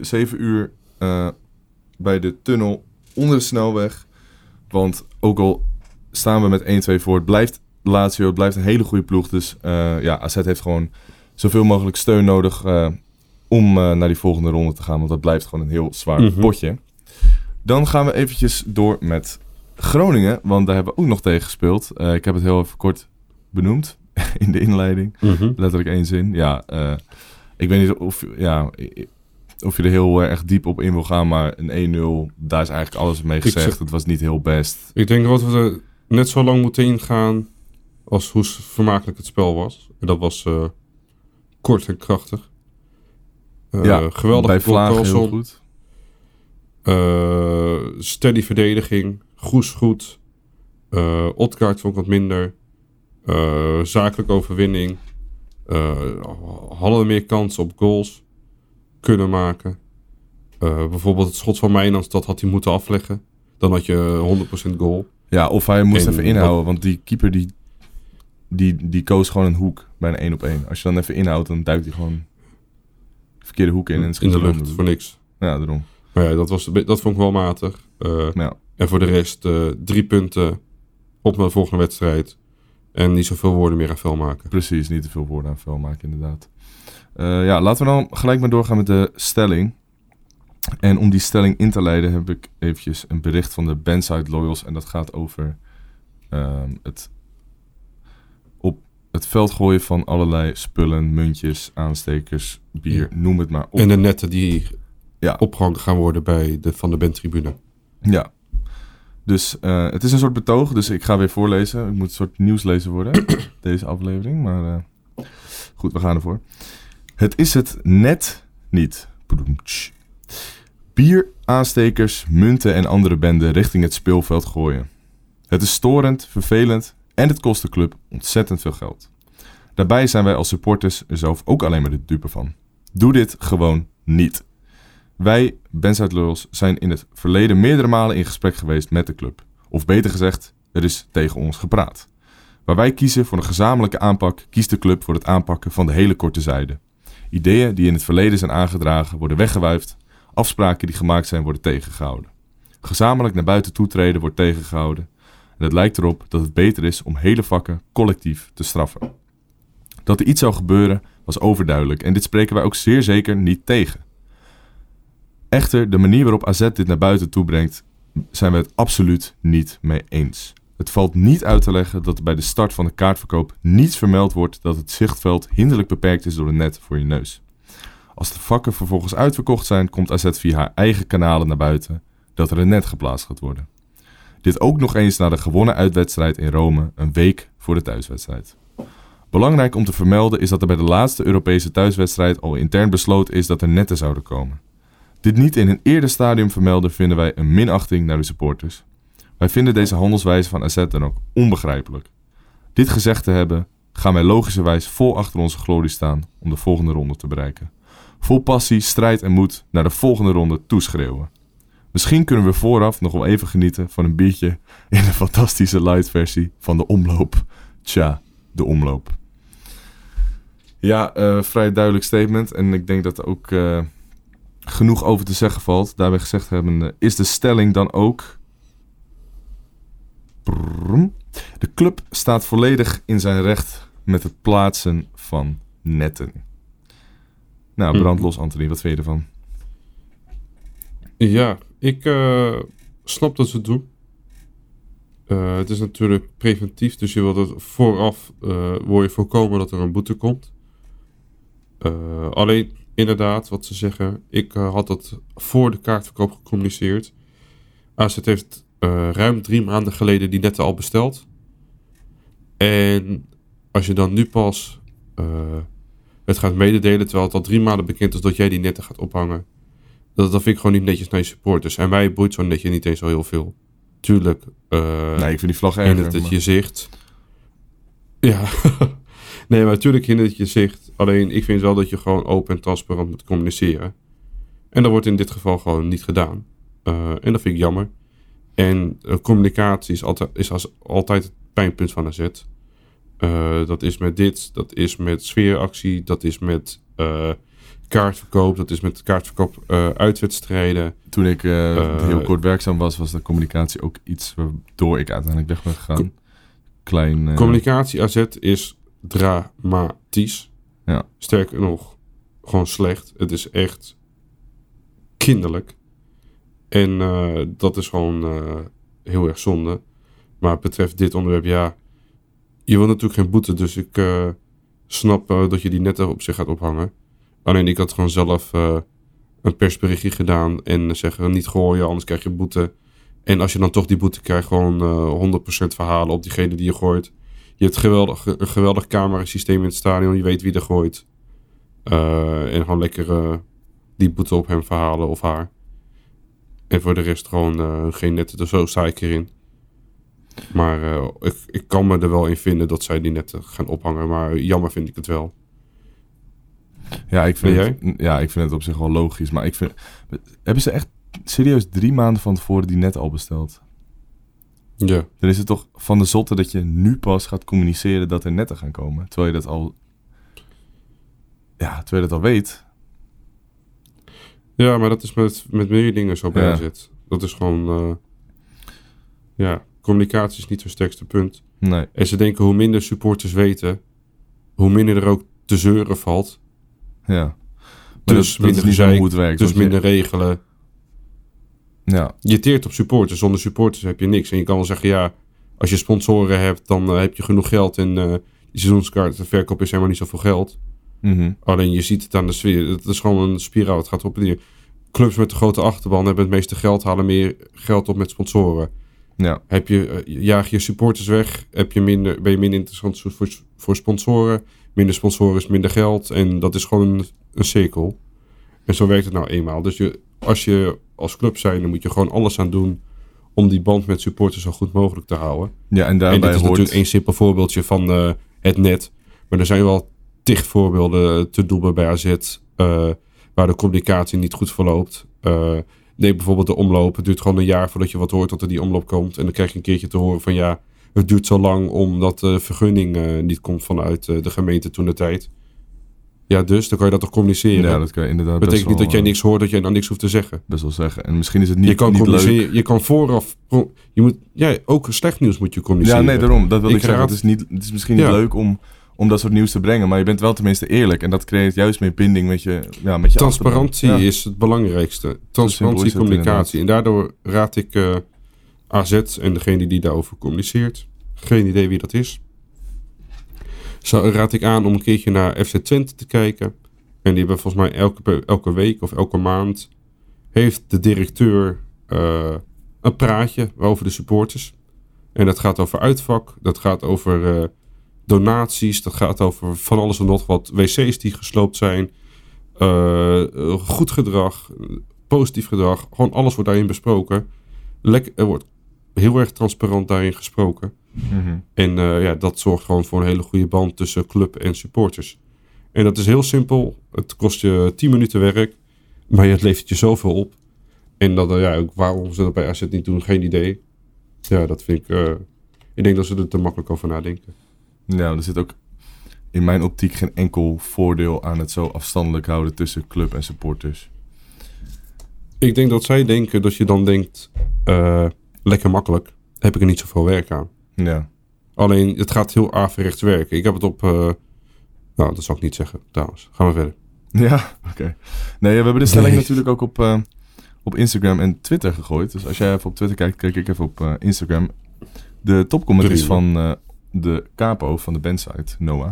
Speaker 1: 7 uur eh, bij de tunnel onder de snelweg. Want ook al staan we met 1-2 voor, het blijft Lazio, het blijft een hele goede ploeg. Dus eh, ja, AZ heeft gewoon zoveel mogelijk steun nodig eh, om eh, naar die volgende ronde te gaan. Want dat blijft gewoon een heel zwaar
Speaker 2: Mhm.
Speaker 1: potje. Dan gaan we eventjes door met Groningen, want daar hebben we ook nog tegen gespeeld. Ik heb het heel even kort benoemd (laughs) in de inleiding. Letterlijk één zin. Ja, ik weet niet of, ja, of je er heel erg diep op in wil gaan, maar een 1-0, daar is eigenlijk alles mee gezegd.
Speaker 2: zeg-
Speaker 1: Het was niet heel best.
Speaker 2: Ik denk dat we er net zo lang moeten ingaan als hoe vermakelijk het spel was. En dat was eh, kort en krachtig. Eh,
Speaker 1: ja,
Speaker 2: geweldig
Speaker 1: bij Vlaag heel goed.
Speaker 2: Eh, steady verdediging. Goes goed. Eh Odgaard vond ik wat minder. zakelijke overwinning. hadden meer kansen op goals kunnen maken. Bijvoorbeeld het schot van Mijnans, dat had hij moeten afleggen. Dan had je 100% goal.
Speaker 1: Ja, of hij moest
Speaker 2: En
Speaker 1: even inhouden, want die keeper die, die, die koos gewoon een hoek bij een 1 op 1. Als je dan even inhoudt, dan duikt hij gewoon de verkeerde hoek in en
Speaker 2: in de lucht,
Speaker 1: onder.
Speaker 2: voor niks.
Speaker 1: Ja, daarom.
Speaker 2: Maar ja, dat, was, dat vond ik wel matig. Eh,
Speaker 1: Ja,
Speaker 2: En voor de rest eh, drie punten op naar de volgende wedstrijd. En niet zoveel woorden meer aan vuil maken.
Speaker 1: precies. Niet te veel woorden aan vuil maken, inderdaad. Eh, ja, laten we dan gelijk maar doorgaan met de stelling. En om die stelling in te leiden heb ik eventjes een bericht van de Bandside Loyals. En dat gaat over ehm, het het veld gooien van allerlei spullen, muntjes, aanstekers, bier, noem het maar op.
Speaker 2: En de netten die
Speaker 1: Ja.
Speaker 2: opgehangen gaan worden bij de Van de Bent-tribune.
Speaker 1: Ja. Dus eh, het is een soort betoog, dus ik ga weer voorlezen. Ik moet een soort nieuwslezer worden, (clears throat) deze aflevering. Maar eh, goed, we gaan ervoor. Het is het net niet. Bier, aanstekers, munten en andere benden richting het speelveld gooien. Het is storend, vervelend en het kost de club ontzettend veel geld. Daarbij zijn wij als supporters er zelf ook alleen maar de dupe van. Doe dit gewoon niet. Wij, Bands uit zijn in het verleden meerdere malen in gesprek geweest met de club. Of beter gezegd, er is tegen ons gepraat. Waar wij kiezen voor een gezamenlijke aanpak, kiest de club voor het aanpakken van de hele korte zijde. Ideeën die in het verleden zijn aangedragen worden weggewuifd, afspraken die gemaakt zijn worden tegengehouden. Gezamenlijk naar buiten toetreden wordt tegengehouden. En het lijkt erop dat het beter is om hele vakken collectief te straffen. Dat er iets zou gebeuren was overduidelijk en dit spreken wij ook zeer zeker niet tegen. Echter, de manier waarop AZ dit naar buiten toe brengt, zijn we het absoluut niet mee eens. Het valt niet uit te leggen dat er bij de start van de kaartverkoop niets vermeld wordt dat het zichtveld hinderlijk beperkt is door een net voor je neus. Als de vakken vervolgens uitverkocht zijn, komt AZ via haar eigen kanalen naar buiten dat er een net geplaatst gaat worden. Dit ook nog eens na de gewonnen uitwedstrijd in Rome, een week voor de thuiswedstrijd. Belangrijk om te vermelden is dat er bij de laatste Europese thuiswedstrijd al intern besloten is dat er netten zouden komen. Dit niet in een eerder stadium vermelden vinden wij een minachting naar de supporters. Wij vinden deze handelswijze van AZ dan ook onbegrijpelijk. Dit gezegd te hebben, gaan wij logischerwijs vol achter onze glorie staan om de volgende ronde te bereiken. Vol passie, strijd en moed naar de volgende ronde toeschreeuwen. Misschien kunnen we vooraf nog wel even genieten van een biertje in de fantastische light versie van de omloop. Tja, de omloop. Ja, eh, vrij duidelijk statement. En ik denk dat er ook eh, genoeg over te zeggen valt. Daarbij gezegd hebben, is de stelling dan ook... De club staat volledig in zijn recht met het plaatsen van netten. Nou,
Speaker 2: Hm.
Speaker 1: brandlos Anthony, wat vind je ervan?
Speaker 2: Ja, ik eh, snap dat ze het doen. Eh, het is natuurlijk preventief, dus je wilt het vooraf je voorkomen dat er een boete komt. Alleen, inderdaad, wat ze zeggen, ik had dat voor de kaartverkoop gecommuniceerd. AZ heeft ruim drie maanden geleden die netten al besteld. En als je dan nu pas het gaat mededelen, terwijl het al drie maanden bekend is dat jij die netten gaat ophangen. Dat, dat vind ik gewoon niet netjes naar je supporters. En mij boeit zo'n netje niet eens zo heel veel. Tuurlijk. eh
Speaker 1: nee, ik vind die vlag
Speaker 2: hindert
Speaker 1: erger.
Speaker 2: het
Speaker 1: maar-
Speaker 2: je zicht. Ja. (laughs) nee, maar natuurlijk hindert het je zicht. Alleen ik vind wel dat je gewoon open en transparant moet communiceren. En dat wordt in dit geval gewoon niet gedaan. Eh, en dat vind ik jammer. En eh, communicatie is, altijd, is als, altijd het pijnpunt van AZ. Eh, dat is met dit, dat is met sfeeractie, dat is met kaartverkoop, dat is met kaartverkoop eh, uitwedstrijden.
Speaker 1: Toen ik eh,
Speaker 2: Eh,
Speaker 1: heel kort werkzaam was, was de communicatie ook iets waardoor ik uiteindelijk weg ben gegaan.
Speaker 2: Com-
Speaker 1: Klein.
Speaker 2: Communicatie AZ is dramatisch.
Speaker 1: Ja.
Speaker 2: Sterker nog, gewoon slecht. Het is echt kinderlijk. En dat is gewoon heel erg zonde. Maar betreft dit onderwerp, ja. Je wil natuurlijk geen boete, dus ik snap dat je die netten op zich gaat ophangen. Alleen ik had gewoon zelf eh, een persberichtje gedaan en zeggen niet gooien, anders krijg je boete. En als je dan toch die boete krijgt, gewoon eh 100% verhalen op diegene die je gooit. Je hebt een geweldig camerasysteem in het stadion, je weet wie er gooit. Eh, en gewoon lekker eh, die boete op hem verhalen of haar. En voor de rest gewoon eh, geen netten, dus zo sta ik erin. Maar eh, ik, ik kan me er wel in vinden dat zij die net gaan ophangen. Maar jammer vind ik het wel.
Speaker 1: Ja, ik vind, het, ja, ik vind het op zich wel logisch. Maar ik vind... Hebben ze echt serieus drie maanden van tevoren die net al besteld?
Speaker 2: Ja.
Speaker 1: Dan is het toch van de zotte dat je nu pas gaat communiceren dat er netten gaan komen. Terwijl je dat al... Ja, terwijl je dat al weet.
Speaker 2: Ja, maar dat is met, met meer dingen zo bij
Speaker 1: Ja.
Speaker 2: AZ. Dat is gewoon... eh, ja, communicatie is niet hun sterkste punt.
Speaker 1: Nee.
Speaker 2: En ze denken hoe minder supporters weten... hoe minder er ook te zeuren valt.
Speaker 1: Ja. Maar
Speaker 2: Dus
Speaker 1: dat,
Speaker 2: minder gezeik,
Speaker 1: hoe het werkt.
Speaker 2: Dus
Speaker 1: je-
Speaker 2: minder regelen.
Speaker 1: Ja,
Speaker 2: Je teert op supporters. Zonder supporters heb je niks. En je kan wel zeggen, ja... als je sponsoren hebt, dan eh, heb je genoeg geld... en eh die seizoenskaartenverkoop is helemaal niet zoveel geld.
Speaker 1: mhm.
Speaker 2: Alleen je ziet het aan de sfeer. Het is gewoon een spiraal. Het gaat op en neer. Clubs met de grote achterban hebben het meeste geld, halen meer geld op met sponsoren.
Speaker 1: ja.
Speaker 2: Heb je, eh, jaag je supporters weg, heb je minder, ben je minder interessant voor, voor sponsoren. Minder sponsoren is minder geld. En dat is gewoon een, een cirkel. En zo werkt het nou eenmaal. Dus je, als je als club zijn, dan moet je gewoon alles aan doen om die band met supporters zo goed mogelijk te houden.
Speaker 1: ja, en
Speaker 2: En
Speaker 1: daarbij
Speaker 2: dit is
Speaker 1: hoort...
Speaker 2: natuurlijk één simpel voorbeeldje van eh, het net. Maar er zijn wel tig voorbeelden te noemen bij AZ... eh, waar de communicatie niet goed verloopt. Eh neem bijvoorbeeld de omloop. Het duurt gewoon een jaar voordat je wat hoort dat er die omloop komt. En dan krijg je een keertje te horen van... ja, het duurt zo lang omdat de vergunning eh, niet komt vanuit eh, de gemeente toen de tijd. Ja, dus dan kan je dat toch communiceren.
Speaker 1: Ja, dat kan je inderdaad
Speaker 2: betekent
Speaker 1: best
Speaker 2: niet
Speaker 1: wel,
Speaker 2: dat jij
Speaker 1: eh,
Speaker 2: niks hoort, dat jij dan niks hoeft te zeggen.
Speaker 1: Best wel zeggen. En misschien is het niet,
Speaker 2: je kan
Speaker 1: niet leuk.
Speaker 2: communiceren, je kan vooraf... Je moet, ja, ook slecht nieuws moet je
Speaker 1: Ja,
Speaker 2: communiceren.
Speaker 1: nee, daarom. Dat wil ik,
Speaker 2: Ik
Speaker 1: zeggen.
Speaker 2: raad-
Speaker 1: Het is, niet, het is misschien niet
Speaker 2: Ja.
Speaker 1: leuk om, om dat soort nieuws te brengen. Maar je bent wel tenminste eerlijk. En dat creëert juist meer binding met je, ja, met je
Speaker 2: Transparantie.
Speaker 1: Ja.
Speaker 2: is het belangrijkste. Transparantie,
Speaker 1: het
Speaker 2: communicatie. En daardoor raad ik AZ en degene die daarover communiceert. Geen idee wie dat is. Zo raad ik aan om een keertje naar FC Twente te kijken. En die hebben volgens mij elke, elke week of elke maand... heeft de directeur eh, een praatje over de supporters. En dat gaat over uitvak. Dat gaat over eh, donaties. Dat gaat over van alles en nog wat. Wc's die gesloopt zijn. eh, goed gedrag. Positief gedrag. Gewoon alles wordt daarin besproken. Lek, er wordt heel erg transparant daarin gesproken.
Speaker 1: Mhm.
Speaker 2: En eh, ja, dat zorgt gewoon voor een hele goede band tussen club en supporters. En dat is heel simpel. Het kost je 10 minuten werk. Maar het levert je zoveel op. En dat, eh, ja, waarom ze dat bij AZ niet doen, geen idee. Ja, dat vind ik... eh, ik denk dat ze er te makkelijk over nadenken.
Speaker 1: Ja, er zit ook in mijn optiek geen enkel voordeel aan het zo afstandelijk houden tussen club en supporters.
Speaker 2: Ik denk dat zij denken dat je dan denkt... lekker makkelijk. Heb ik er niet zoveel werk aan.
Speaker 1: Ja.
Speaker 2: Alleen, het gaat heel averechts werken. Ik heb het op... eh, nou, dat zal ik niet zeggen, trouwens. Gaan we verder.
Speaker 1: Ja, oké. Nee, we hebben de stelling
Speaker 2: Nee.
Speaker 1: natuurlijk ook op, eh, op Instagram en Twitter gegooid. Dus als jij even op Twitter kijkt, kijk ik even op eh, Instagram. De topcomment is van de capo van de bandsite, Noah.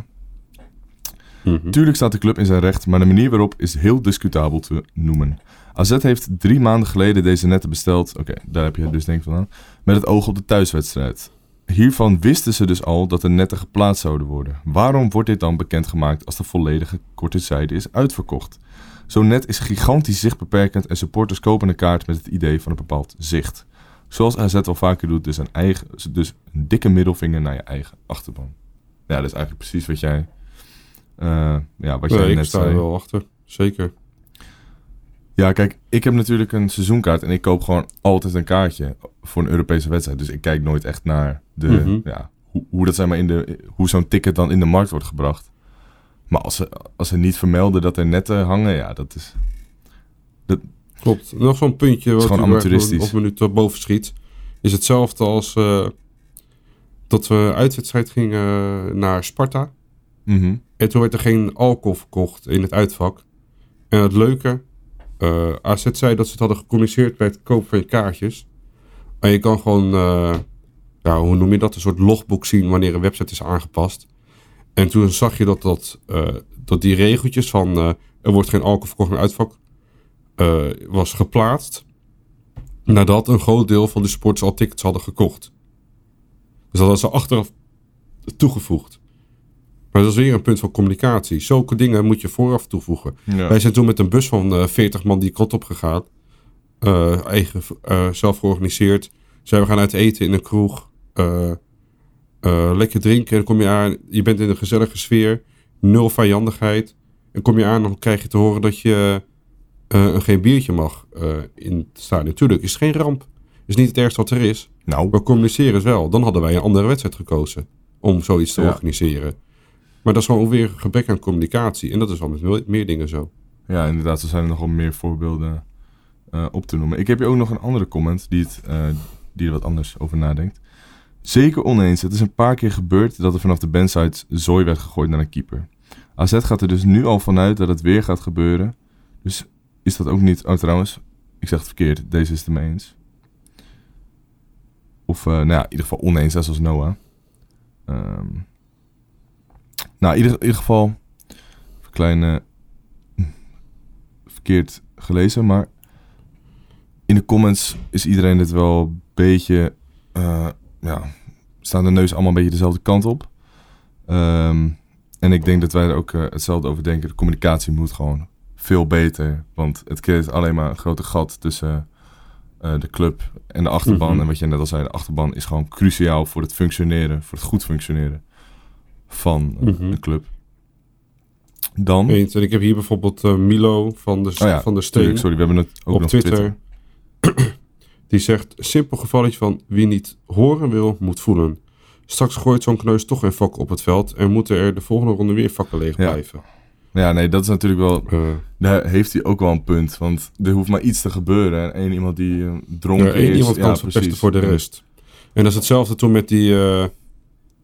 Speaker 2: Mhm.
Speaker 1: Tuurlijk staat de club in zijn recht, maar de manier waarop is heel discutabel te noemen. AZ heeft drie maanden geleden deze netten besteld. Oké, daar heb je het dus denk ik van aan. Met het oog op de thuiswedstrijd. Hiervan wisten ze dus al dat de netten geplaatst zouden worden. Waarom wordt dit dan bekendgemaakt als de volledige korte zijde is uitverkocht? Zo'n net is gigantisch zichtbeperkend en supporters kopen een kaart met het idee van een bepaald zicht. Zoals AZ al vaker doet, dus een, eigen, dus een dikke middelvinger naar je eigen achterban. Ja, dat is eigenlijk precies wat jij, eh, ja, wat jij
Speaker 2: Nee, ik
Speaker 1: net
Speaker 2: sta
Speaker 1: zei.
Speaker 2: er wel achter. Zeker.
Speaker 1: Ja, kijk, ik heb natuurlijk een seizoenkaart en ik koop gewoon altijd een kaartje voor een Europese wedstrijd. Dus ik kijk nooit echt naar de,
Speaker 2: Mhm.
Speaker 1: ja, hoe, hoe, dat, zeg maar, in de, hoe zo'n ticket dan in de markt wordt gebracht. Maar als ze, als ze niet vermelden dat er netten hangen, ja, dat is...
Speaker 2: Klopt. Nog zo'n puntje wat u op minuut tot boven schiet. Is hetzelfde als eh, dat we uitwedstrijd gingen naar Sparta.
Speaker 1: Mhm.
Speaker 2: En toen werd er geen alcohol verkocht in het uitvak. En het leuke, eh AZ zei dat ze het hadden gecommuniceerd bij het kopen van je kaartjes. En je kan gewoon, eh, hoe noem je dat, een soort logboek zien wanneer een website is aangepast. En toen zag je dat, dat, eh, dat die regeltjes van er wordt geen alcohol verkocht het uitvak was geplaatst. Nadat een groot deel van de sporters al tickets hadden gekocht. Dus dat hadden ze achteraf toegevoegd. Maar dat is weer een punt van communicatie. Zulke dingen moet je vooraf toevoegen.
Speaker 1: Ja.
Speaker 2: Wij zijn toen met een bus van eh 40 man die kant op gegaan. Eh, eigen, eh, zelf georganiseerd. Zijn we gaan uit eten in een kroeg. eh, eh, lekker drinken. Dan kom je aan, je bent in een gezellige sfeer. Nul vijandigheid. En kom je aan, dan krijg je te horen dat je eh, geen biertje mag eh, in het stadion. Natuurlijk, is het geen ramp. Is niet het ergste wat er is.
Speaker 1: Nou,
Speaker 2: Maar communiceren is wel. Dan hadden wij een andere wedstrijd gekozen om zoiets te
Speaker 1: Ja.
Speaker 2: organiseren. Maar dat is gewoon weer gebrek aan communicatie. En dat is wel met meer, dingen zo.
Speaker 1: ja, inderdaad, er zijn nog wel meer voorbeelden eh, op te noemen. Ik heb hier ook nog een andere comment die, het, eh, die er wat anders over nadenkt. Zeker oneens. Het is een paar keer gebeurd dat er vanaf de bandside zooi werd gegooid naar een keeper. AZ gaat er dus nu al vanuit dat het weer gaat gebeuren. Dus is dat ook niet... Oh, trouwens, ik zeg het verkeerd. Deze is het ermee eens. Of, eh, nou ja, in ieder geval oneens, net zoals Noah. Ehm, nou, in ieder, in ieder geval... Even kleine... Verkeerd gelezen, maar... In de comments is iedereen het wel een beetje... eh, ja, staan de neus allemaal een beetje dezelfde kant op. Ehm, en ik denk dat wij er ook eh, hetzelfde over denken. De communicatie moet gewoon veel beter. Want het creëert alleen maar een grote gat tussen eh, de club en de achterban.
Speaker 2: Mhm.
Speaker 1: En wat je net al zei, de achterban is gewoon cruciaal voor het functioneren, voor het goed functioneren van
Speaker 2: Mhm.
Speaker 1: de club. Dan,
Speaker 2: Eens. En ik heb hier bijvoorbeeld eh, Milo van de,
Speaker 1: oh ja,
Speaker 2: van de Steen
Speaker 1: tuurlijk, sorry, we hebben het ook
Speaker 2: op
Speaker 1: nog
Speaker 2: Twitter. (clears throat) Die zegt, simpel gevalletje van wie niet horen wil, moet voelen. Straks gooit zo'n kneus toch een vak op het veld en moeten er de volgende ronde weer vakken leeg
Speaker 1: Ja.
Speaker 2: blijven.
Speaker 1: Ja, nee, dat is natuurlijk wel.
Speaker 2: Eh,
Speaker 1: Daar heeft hij ook wel een punt. Want er hoeft maar iets te gebeuren. En één iemand die eh, dronken
Speaker 2: Ja, één
Speaker 1: is.
Speaker 2: iemand kan
Speaker 1: ja, precies.
Speaker 2: voor de rest. En dat is hetzelfde toen met die,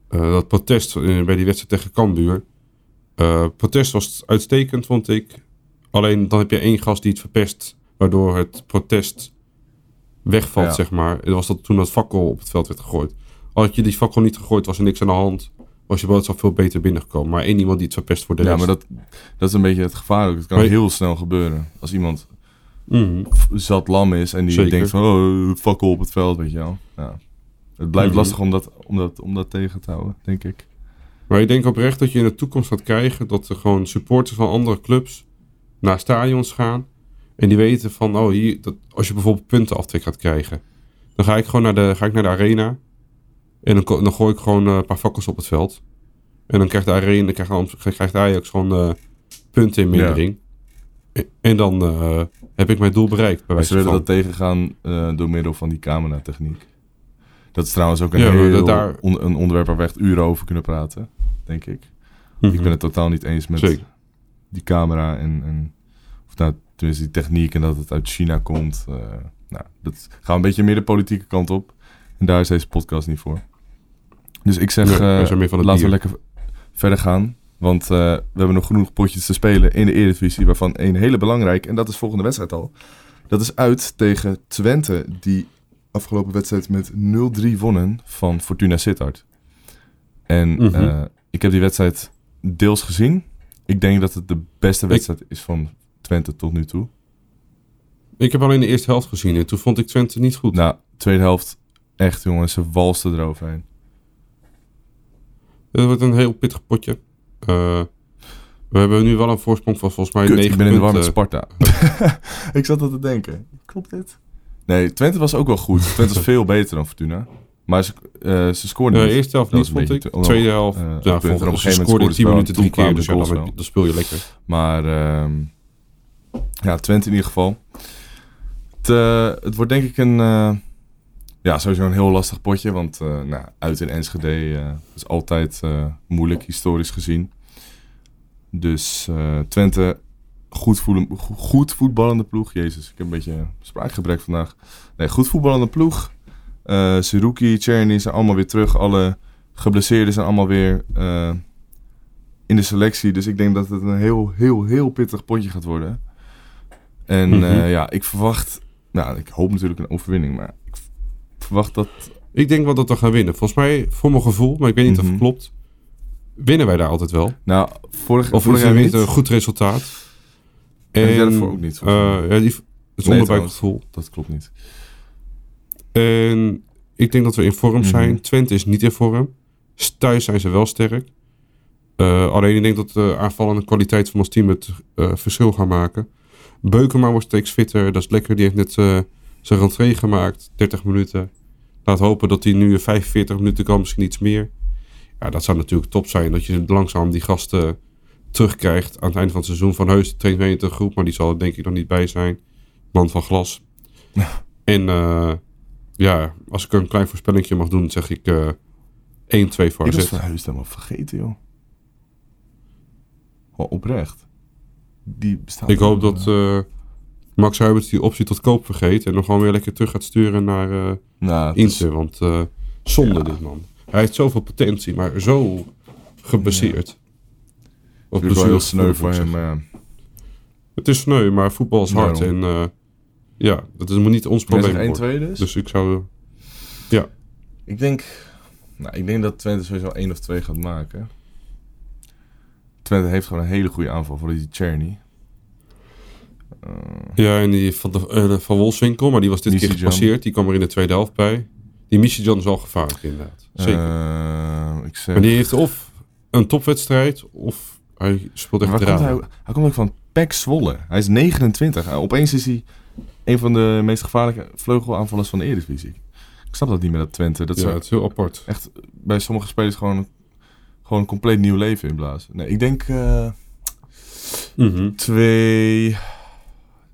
Speaker 2: dat protest eh, bij die wedstrijd tegen Cambuur. Eh protest was uitstekend, vond ik. Alleen dan heb je één gast die het verpest, waardoor het protest wegvalt,
Speaker 1: Ja.
Speaker 2: zeg maar. Dat was dat toen dat fakkel op het veld werd gegooid. Had je die fakkel niet gegooid, was er niks aan de hand. Was je boodschap veel beter binnengekomen. Maar één iemand die het verpest voor de
Speaker 1: Ja,
Speaker 2: rest.
Speaker 1: maar dat, dat is een beetje het gevaar ook. Het kan heel snel gebeuren. Als iemand
Speaker 2: Mhm.
Speaker 1: zat lam is en die
Speaker 2: Zeker.
Speaker 1: denkt van... Oh, fakkel op het veld, weet je wel. Ja. Het blijft
Speaker 2: Mhm.
Speaker 1: lastig om dat, om, dat, om dat tegen te houden, denk ik.
Speaker 2: Maar ik denk oprecht dat je in de toekomst gaat krijgen dat er gewoon supporters van andere clubs naar stadions gaan. En die weten van, oh hier, dat, als je bijvoorbeeld puntenaftrek gaat krijgen. Dan ga ik gewoon naar de, ga ik naar de arena. En dan, dan gooi ik gewoon eh, een paar fakkels op het veld. En dan krijgt de arena, krijgt, krijgt Ajax gewoon eh, punten in mindering. En, dan eh, heb ik mijn doel bereikt. Bij
Speaker 1: Maar ze willen dat tegengaan eh, door middel van die cameratechniek. Dat is trouwens ook een,
Speaker 2: Ja,
Speaker 1: heel,
Speaker 2: daar-
Speaker 1: on- een onderwerp waar we echt uren over kunnen praten, denk ik.
Speaker 2: Mhm.
Speaker 1: Ik ben het totaal niet eens met
Speaker 2: Zeker.
Speaker 1: die camera en, en of nou, tenminste die techniek en dat het uit China komt. eh, nou, dat gaat een beetje meer de politieke kant op. En daar is deze podcast niet voor. Dus ik zeg,
Speaker 2: Nee,
Speaker 1: eh, laten we lekker verder gaan. Want eh, we hebben nog genoeg potjes te spelen in de Eredivisie, waarvan één hele belangrijk. En dat is volgende wedstrijd al. Dat is uit tegen Twente, die afgelopen wedstrijd met 0-3 wonnen van Fortuna Sittard. En
Speaker 2: Mhm.
Speaker 1: eh, ik heb die wedstrijd deels gezien. Ik denk dat het de beste wedstrijd is van Twente tot nu toe.
Speaker 2: Ik heb alleen de eerste helft gezien en toen vond ik Twente niet goed.
Speaker 1: Nou, tweede helft, echt jongens, ze walsten eroverheen.
Speaker 2: Het wordt een heel pittig potje. Eh, we hebben nu wel een voorsprong van volgens mij
Speaker 1: Kut,
Speaker 2: 9
Speaker 1: ik ben in de war met. Sparta. (laughs) (laughs) ik zat dat te denken. Klopt dit? Nee, Twente was ook wel goed. (laughs) Twente was veel beter dan Fortuna. Maar ze, eh, ze scoorden
Speaker 2: De eerste helft niet,
Speaker 1: was een
Speaker 2: vond ik.
Speaker 1: te-
Speaker 2: Tweede helft,
Speaker 1: eh,
Speaker 2: ja,
Speaker 1: gegeven
Speaker 2: ze
Speaker 1: scoorden
Speaker 2: 10
Speaker 1: ze wel.
Speaker 2: minuten drie keer,
Speaker 1: kwamen
Speaker 2: dus
Speaker 1: de
Speaker 2: ja, dan, speel je lekker.
Speaker 1: Maar ehm, ja, Twente in ieder geval. Het, eh, het wordt denk ik een... eh, ja, sowieso een heel lastig potje. Want eh, nou, uit in Enschede eh, is altijd eh, moeilijk, historisch gezien. Dus eh, Twente, goed, voelen, go- goed voetballende ploeg. Jezus, ik heb een beetje spraakgebrek vandaag. Nee, goed voetballende ploeg. Eh Seruki, Czerny zijn allemaal weer terug. Alle geblesseerden zijn allemaal weer eh, in de selectie. Dus ik denk dat het een heel, heel, heel pittig potje gaat worden. En
Speaker 2: Mhm.
Speaker 1: eh, ja, ik verwacht... Nou, ik hoop natuurlijk een overwinning. Maar ik verwacht dat...
Speaker 2: Ik denk wel dat we gaan winnen. Volgens mij, voor mijn gevoel, maar ik weet niet of
Speaker 1: Mhm.
Speaker 2: het klopt, winnen wij daar altijd wel.
Speaker 1: Nou, vorig,
Speaker 2: Of
Speaker 1: vorig jaar niet
Speaker 2: een goed resultaat.
Speaker 1: En daarvoor ook niet,
Speaker 2: eh, ja, die, het
Speaker 1: Nee,
Speaker 2: onderbuikgevoel.
Speaker 1: Dat klopt niet.
Speaker 2: En ik denk dat we in vorm
Speaker 1: Mhm.
Speaker 2: zijn. Twente is niet in vorm. Thuis zijn ze wel sterk. Eh, alleen ik denk dat de aanvallende kwaliteit van ons team het eh, verschil gaan maken. Beukema wordt steeds fitter. Dat is lekker. Die heeft net zijn rentree gemaakt. 30 minuten. Laat hopen dat hij nu in 45 minuten kan, misschien iets meer. Ja, dat zou natuurlijk top zijn. Dat je langzaam die gasten terugkrijgt aan het einde van het seizoen. Van Heus traint mee in de groep, maar die zal er denk ik nog niet bij zijn. Man van glas. (laughs) En eh, ja, als ik een klein voorspellingje mag doen, zeg ik eh 1-2 voor
Speaker 1: Ik was
Speaker 2: AZ.
Speaker 1: van Heus helemaal vergeten, joh. Gewoon oprecht. Die bestaat
Speaker 2: Ik hoop
Speaker 1: wel,
Speaker 2: dat
Speaker 1: eh,
Speaker 2: Max Huibert die optie tot koop vergeet. En nog gewoon weer lekker terug gaat sturen naar eh
Speaker 1: nou, is-.
Speaker 2: Want eh, zonde dit man. Hij heeft zoveel potentie, maar zo gebaseerd. Of
Speaker 1: natuurlijk wel heel sneu voor hem. eh.
Speaker 2: Het is sneu, maar voetbal is hard. En eh, ja, dat is, moet niet ons probleem worden.
Speaker 1: 1-2 dus?
Speaker 2: Dus ik zou...
Speaker 1: Ik denk, nou, ik denk dat Twente sowieso 1 of 2 gaat maken. Twente heeft gewoon een hele goede aanval voor die Czerny. Eh,
Speaker 2: Ja, en die van, de, eh, van Wolfswinkel, maar die was dit keer gepasseerd. Die kwam er in de tweede helft bij. Die Michijan is wel gevaarlijk inderdaad. Zeker.
Speaker 1: ik zeg,
Speaker 2: maar die heeft of een topwedstrijd, of hij speelt echt drama.
Speaker 1: hij, hij komt ook van Pek Zwolle. Hij is 29. Eh, opeens is hij een van de meest gevaarlijke vleugelaanvallers van de Eredivisie. Ik snap dat niet met dat Twente. Dat
Speaker 2: Ja, het is heel apart.
Speaker 1: echt bij sommige spelers gewoon, gewoon een compleet nieuw leven inblazen. Nee, ik denk eh
Speaker 2: Mhm.
Speaker 1: 2,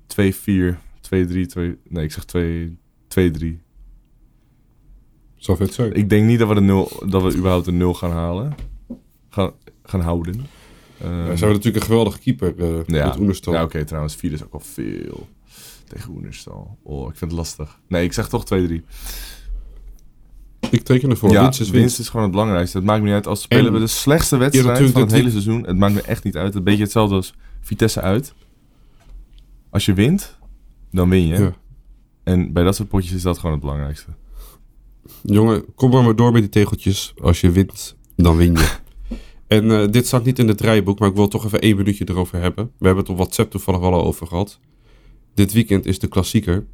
Speaker 1: 2, 4, 2, 3, 2. Nee, ik zeg 2, 2, 3.
Speaker 2: Zou vet zijn.
Speaker 1: Ik denk niet dat we, de nul, dat we überhaupt een 0 gaan halen. Gaan, gaan houden. Eh,
Speaker 2: Hij zou natuurlijk een geweldige keeper
Speaker 1: ja,
Speaker 2: met Oenerstal.
Speaker 1: ja oké, trouwens, 4 is ook al veel tegen Oenerstal. Oh, ik vind het lastig. Nee, ik zeg toch 2, 3.
Speaker 2: Ik teken ervoor.
Speaker 1: ja,
Speaker 2: winst is winst.
Speaker 1: is gewoon het belangrijkste. Het maakt me niet uit als spelen
Speaker 2: En
Speaker 1: we de slechtste wedstrijd van het hele seizoen. Het maakt me echt niet uit. Een beetje hetzelfde als Vitesse uit. Als je wint, dan win je.
Speaker 2: Ja.
Speaker 1: En bij dat soort potjes is dat gewoon het belangrijkste.
Speaker 2: Jongen, kom maar maar door met die tegeltjes. Als je wint, dan win je. (laughs) en eh, dit staat niet in het draaiboek, maar ik wil toch even één minuutje erover hebben. We hebben het op WhatsApp toevallig wel al over gehad. Dit weekend is de klassieker.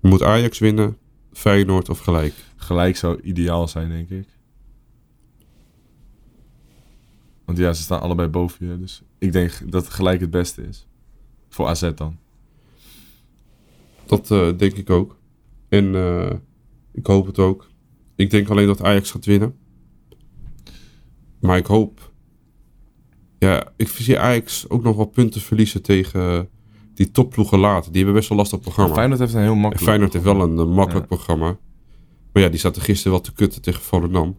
Speaker 2: Moet Ajax winnen, Feyenoord of gelijk?
Speaker 1: Gelijk zou ideaal zijn, denk ik. Want ja, ze staan allebei boven je. Dus ik denk dat gelijk het beste is. Voor AZ dan.
Speaker 2: Dat eh, denk ik ook. En eh, ik hoop het ook. Ik denk alleen dat Ajax gaat winnen. Maar ik hoop... Ja, ik zie Ajax ook nog wel punten verliezen tegen die topploegen later. Die hebben best wel lastig programma.
Speaker 1: Feyenoord heeft een heel
Speaker 2: En
Speaker 1: makkelijk...
Speaker 2: Feyenoord heeft wel een, makkelijk
Speaker 1: Ja.
Speaker 2: programma. Maar ja, die zaten gisteren wel te kutten tegen Volendam.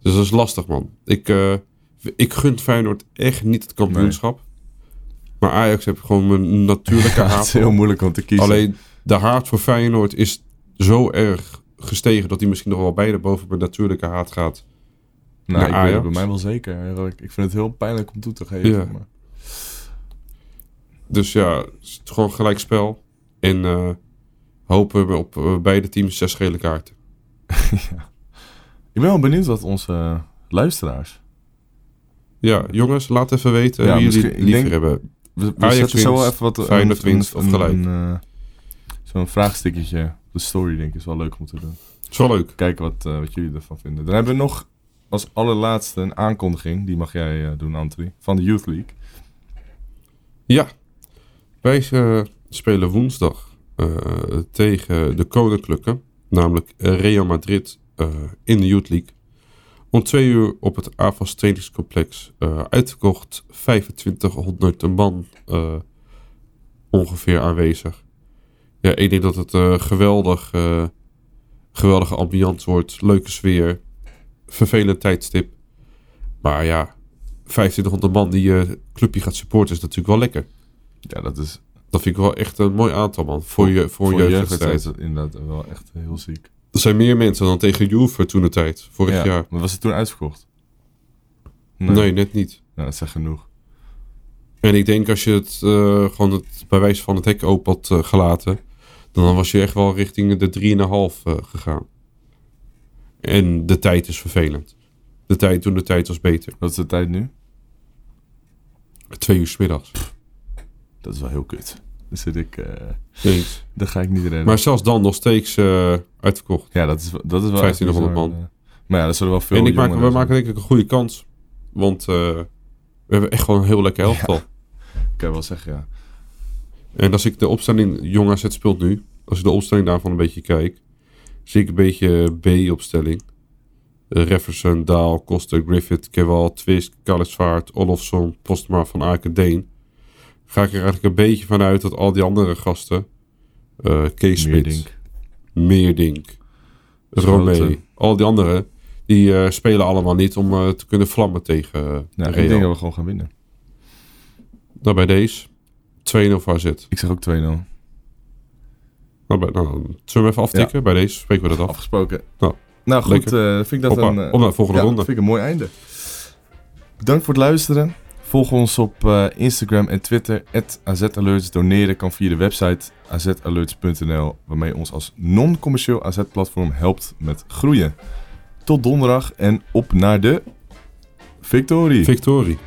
Speaker 2: Dus dat is lastig, man. Ik, eh, ik gun Feyenoord echt niet het kampioenschap. Maar Ajax heeft gewoon een natuurlijke (laughs)
Speaker 1: Ja, het
Speaker 2: haat.
Speaker 1: is heel moeilijk om te kiezen.
Speaker 2: Alleen de haat voor Feyenoord is zo erg gestegen dat hij misschien nog wel bijna boven mijn natuurlijke haat gaat.
Speaker 1: Nou, ik weet het bij mij wel zeker. Ik vind het heel pijnlijk om toe te geven.
Speaker 2: Ja.
Speaker 1: Maar...
Speaker 2: Dus ja, het is gewoon gelijk spel. En eh, hopen we op eh, beide teams zes gele kaarten. (laughs)
Speaker 1: Ik ben wel benieuwd wat onze eh, luisteraars...
Speaker 2: Ja, jongens, laat even weten
Speaker 1: Ja,
Speaker 2: wie jullie liever
Speaker 1: denk-
Speaker 2: hebben.
Speaker 1: We, we
Speaker 2: Ajax
Speaker 1: zetten zo even wat...
Speaker 2: Feyenoord winst of gelijk.
Speaker 1: een, Zo'n vraagstickertje op de story, denk ik, is wel leuk om te doen.
Speaker 2: is wel leuk.
Speaker 1: Kijken wat, wat jullie ervan vinden. Dan hebben we nog als allerlaatste een aankondiging. Die mag jij eh, doen, Anthony. Van de Youth League.
Speaker 2: Ja, wij eh, spelen woensdag eh, tegen de Koninklijke, namelijk Real Madrid in de Youth League. Om twee uur op het AFAS trainingscomplex. uitverkocht 2500 man ongeveer aanwezig. Ja, ik denk dat het eh geweldig, geweldige ambiance wordt. Leuke sfeer. Vervelend tijdstip. Maar ja, 2500 man die je clubje gaat supporten is natuurlijk wel lekker.
Speaker 1: Ja, dat is
Speaker 2: Dat vind ik wel echt een mooi aantal, man. Voor je, voor
Speaker 1: voor
Speaker 2: jeugdwedstrijd.
Speaker 1: inderdaad wel echt heel ziek.
Speaker 2: Er zijn meer mensen dan tegen Juve toen de tijd. Vorig
Speaker 1: ja,
Speaker 2: jaar.
Speaker 1: Maar was het toen uitverkocht?
Speaker 2: Nee. net niet.
Speaker 1: Nou, dat zegt genoeg.
Speaker 2: En ik denk als je het eh, gewoon het, bij wijze van het hek open had eh, gelaten, dan was je echt wel richting de 3,5 eh gegaan. En de tijd is vervelend. De tijd toen de tijd was beter.
Speaker 1: Wat is de tijd nu?
Speaker 2: Twee uur 's middags.
Speaker 1: Dat is wel heel kut. Dan zit ik... eh
Speaker 2: Eens.
Speaker 1: dat ga ik niet redden.
Speaker 2: Maar zelfs dan nog steeds eh, uitverkocht.
Speaker 1: ja, dat is, wel- dat is wel...
Speaker 2: 1500
Speaker 1: echt bizar,
Speaker 2: man.
Speaker 1: eh. Maar ja, dat zullen wel veel
Speaker 2: en ik maak, we maken denk ik een goede kans. Want we hebben echt gewoon een heel lekker elftal.
Speaker 1: zijn. (laughs) Kan je wel zeggen, ja.
Speaker 2: En als ik de opstelling Jong AZ speelt nu, als ik de opstelling daarvan een beetje kijk, zie ik een beetje B-opstelling. Uh, Refferson, Daal, Koster, Griffith, Kewal, Twist, Kallisvaart, Olofsson, Postma van Aken, Deen. Ga ik er eigenlijk een beetje vanuit dat al die andere gasten... eh Kees Smit,
Speaker 1: Meerdink.
Speaker 2: Romee, al die anderen... Die eh, spelen allemaal niet om eh, te kunnen vlammen tegen uh,
Speaker 1: Nou, ik denk dat we gewoon gaan winnen.
Speaker 2: Nou, bij deze 2-0 voor AZ.
Speaker 1: Ik zeg ook 2-0.
Speaker 2: Nou, bij, nou, zullen we hem even aftikken? Bij deze spreken we dat af.
Speaker 1: Afgesproken.
Speaker 2: Nou,
Speaker 1: nou goed, eh, vind ik dat
Speaker 2: Hoppa,
Speaker 1: een... eh,
Speaker 2: op naar de volgende
Speaker 1: ja,
Speaker 2: ronde.
Speaker 1: vind ik een mooi einde. Bedankt voor het luisteren. Volg ons op eh, Instagram en Twitter. AZAlerts. Doneren kan via de website azalerts.nl. Waarmee je ons als non-commercieel AZ-platform helpt met groeien. Tot donderdag en op naar de victorie.
Speaker 2: Victorie.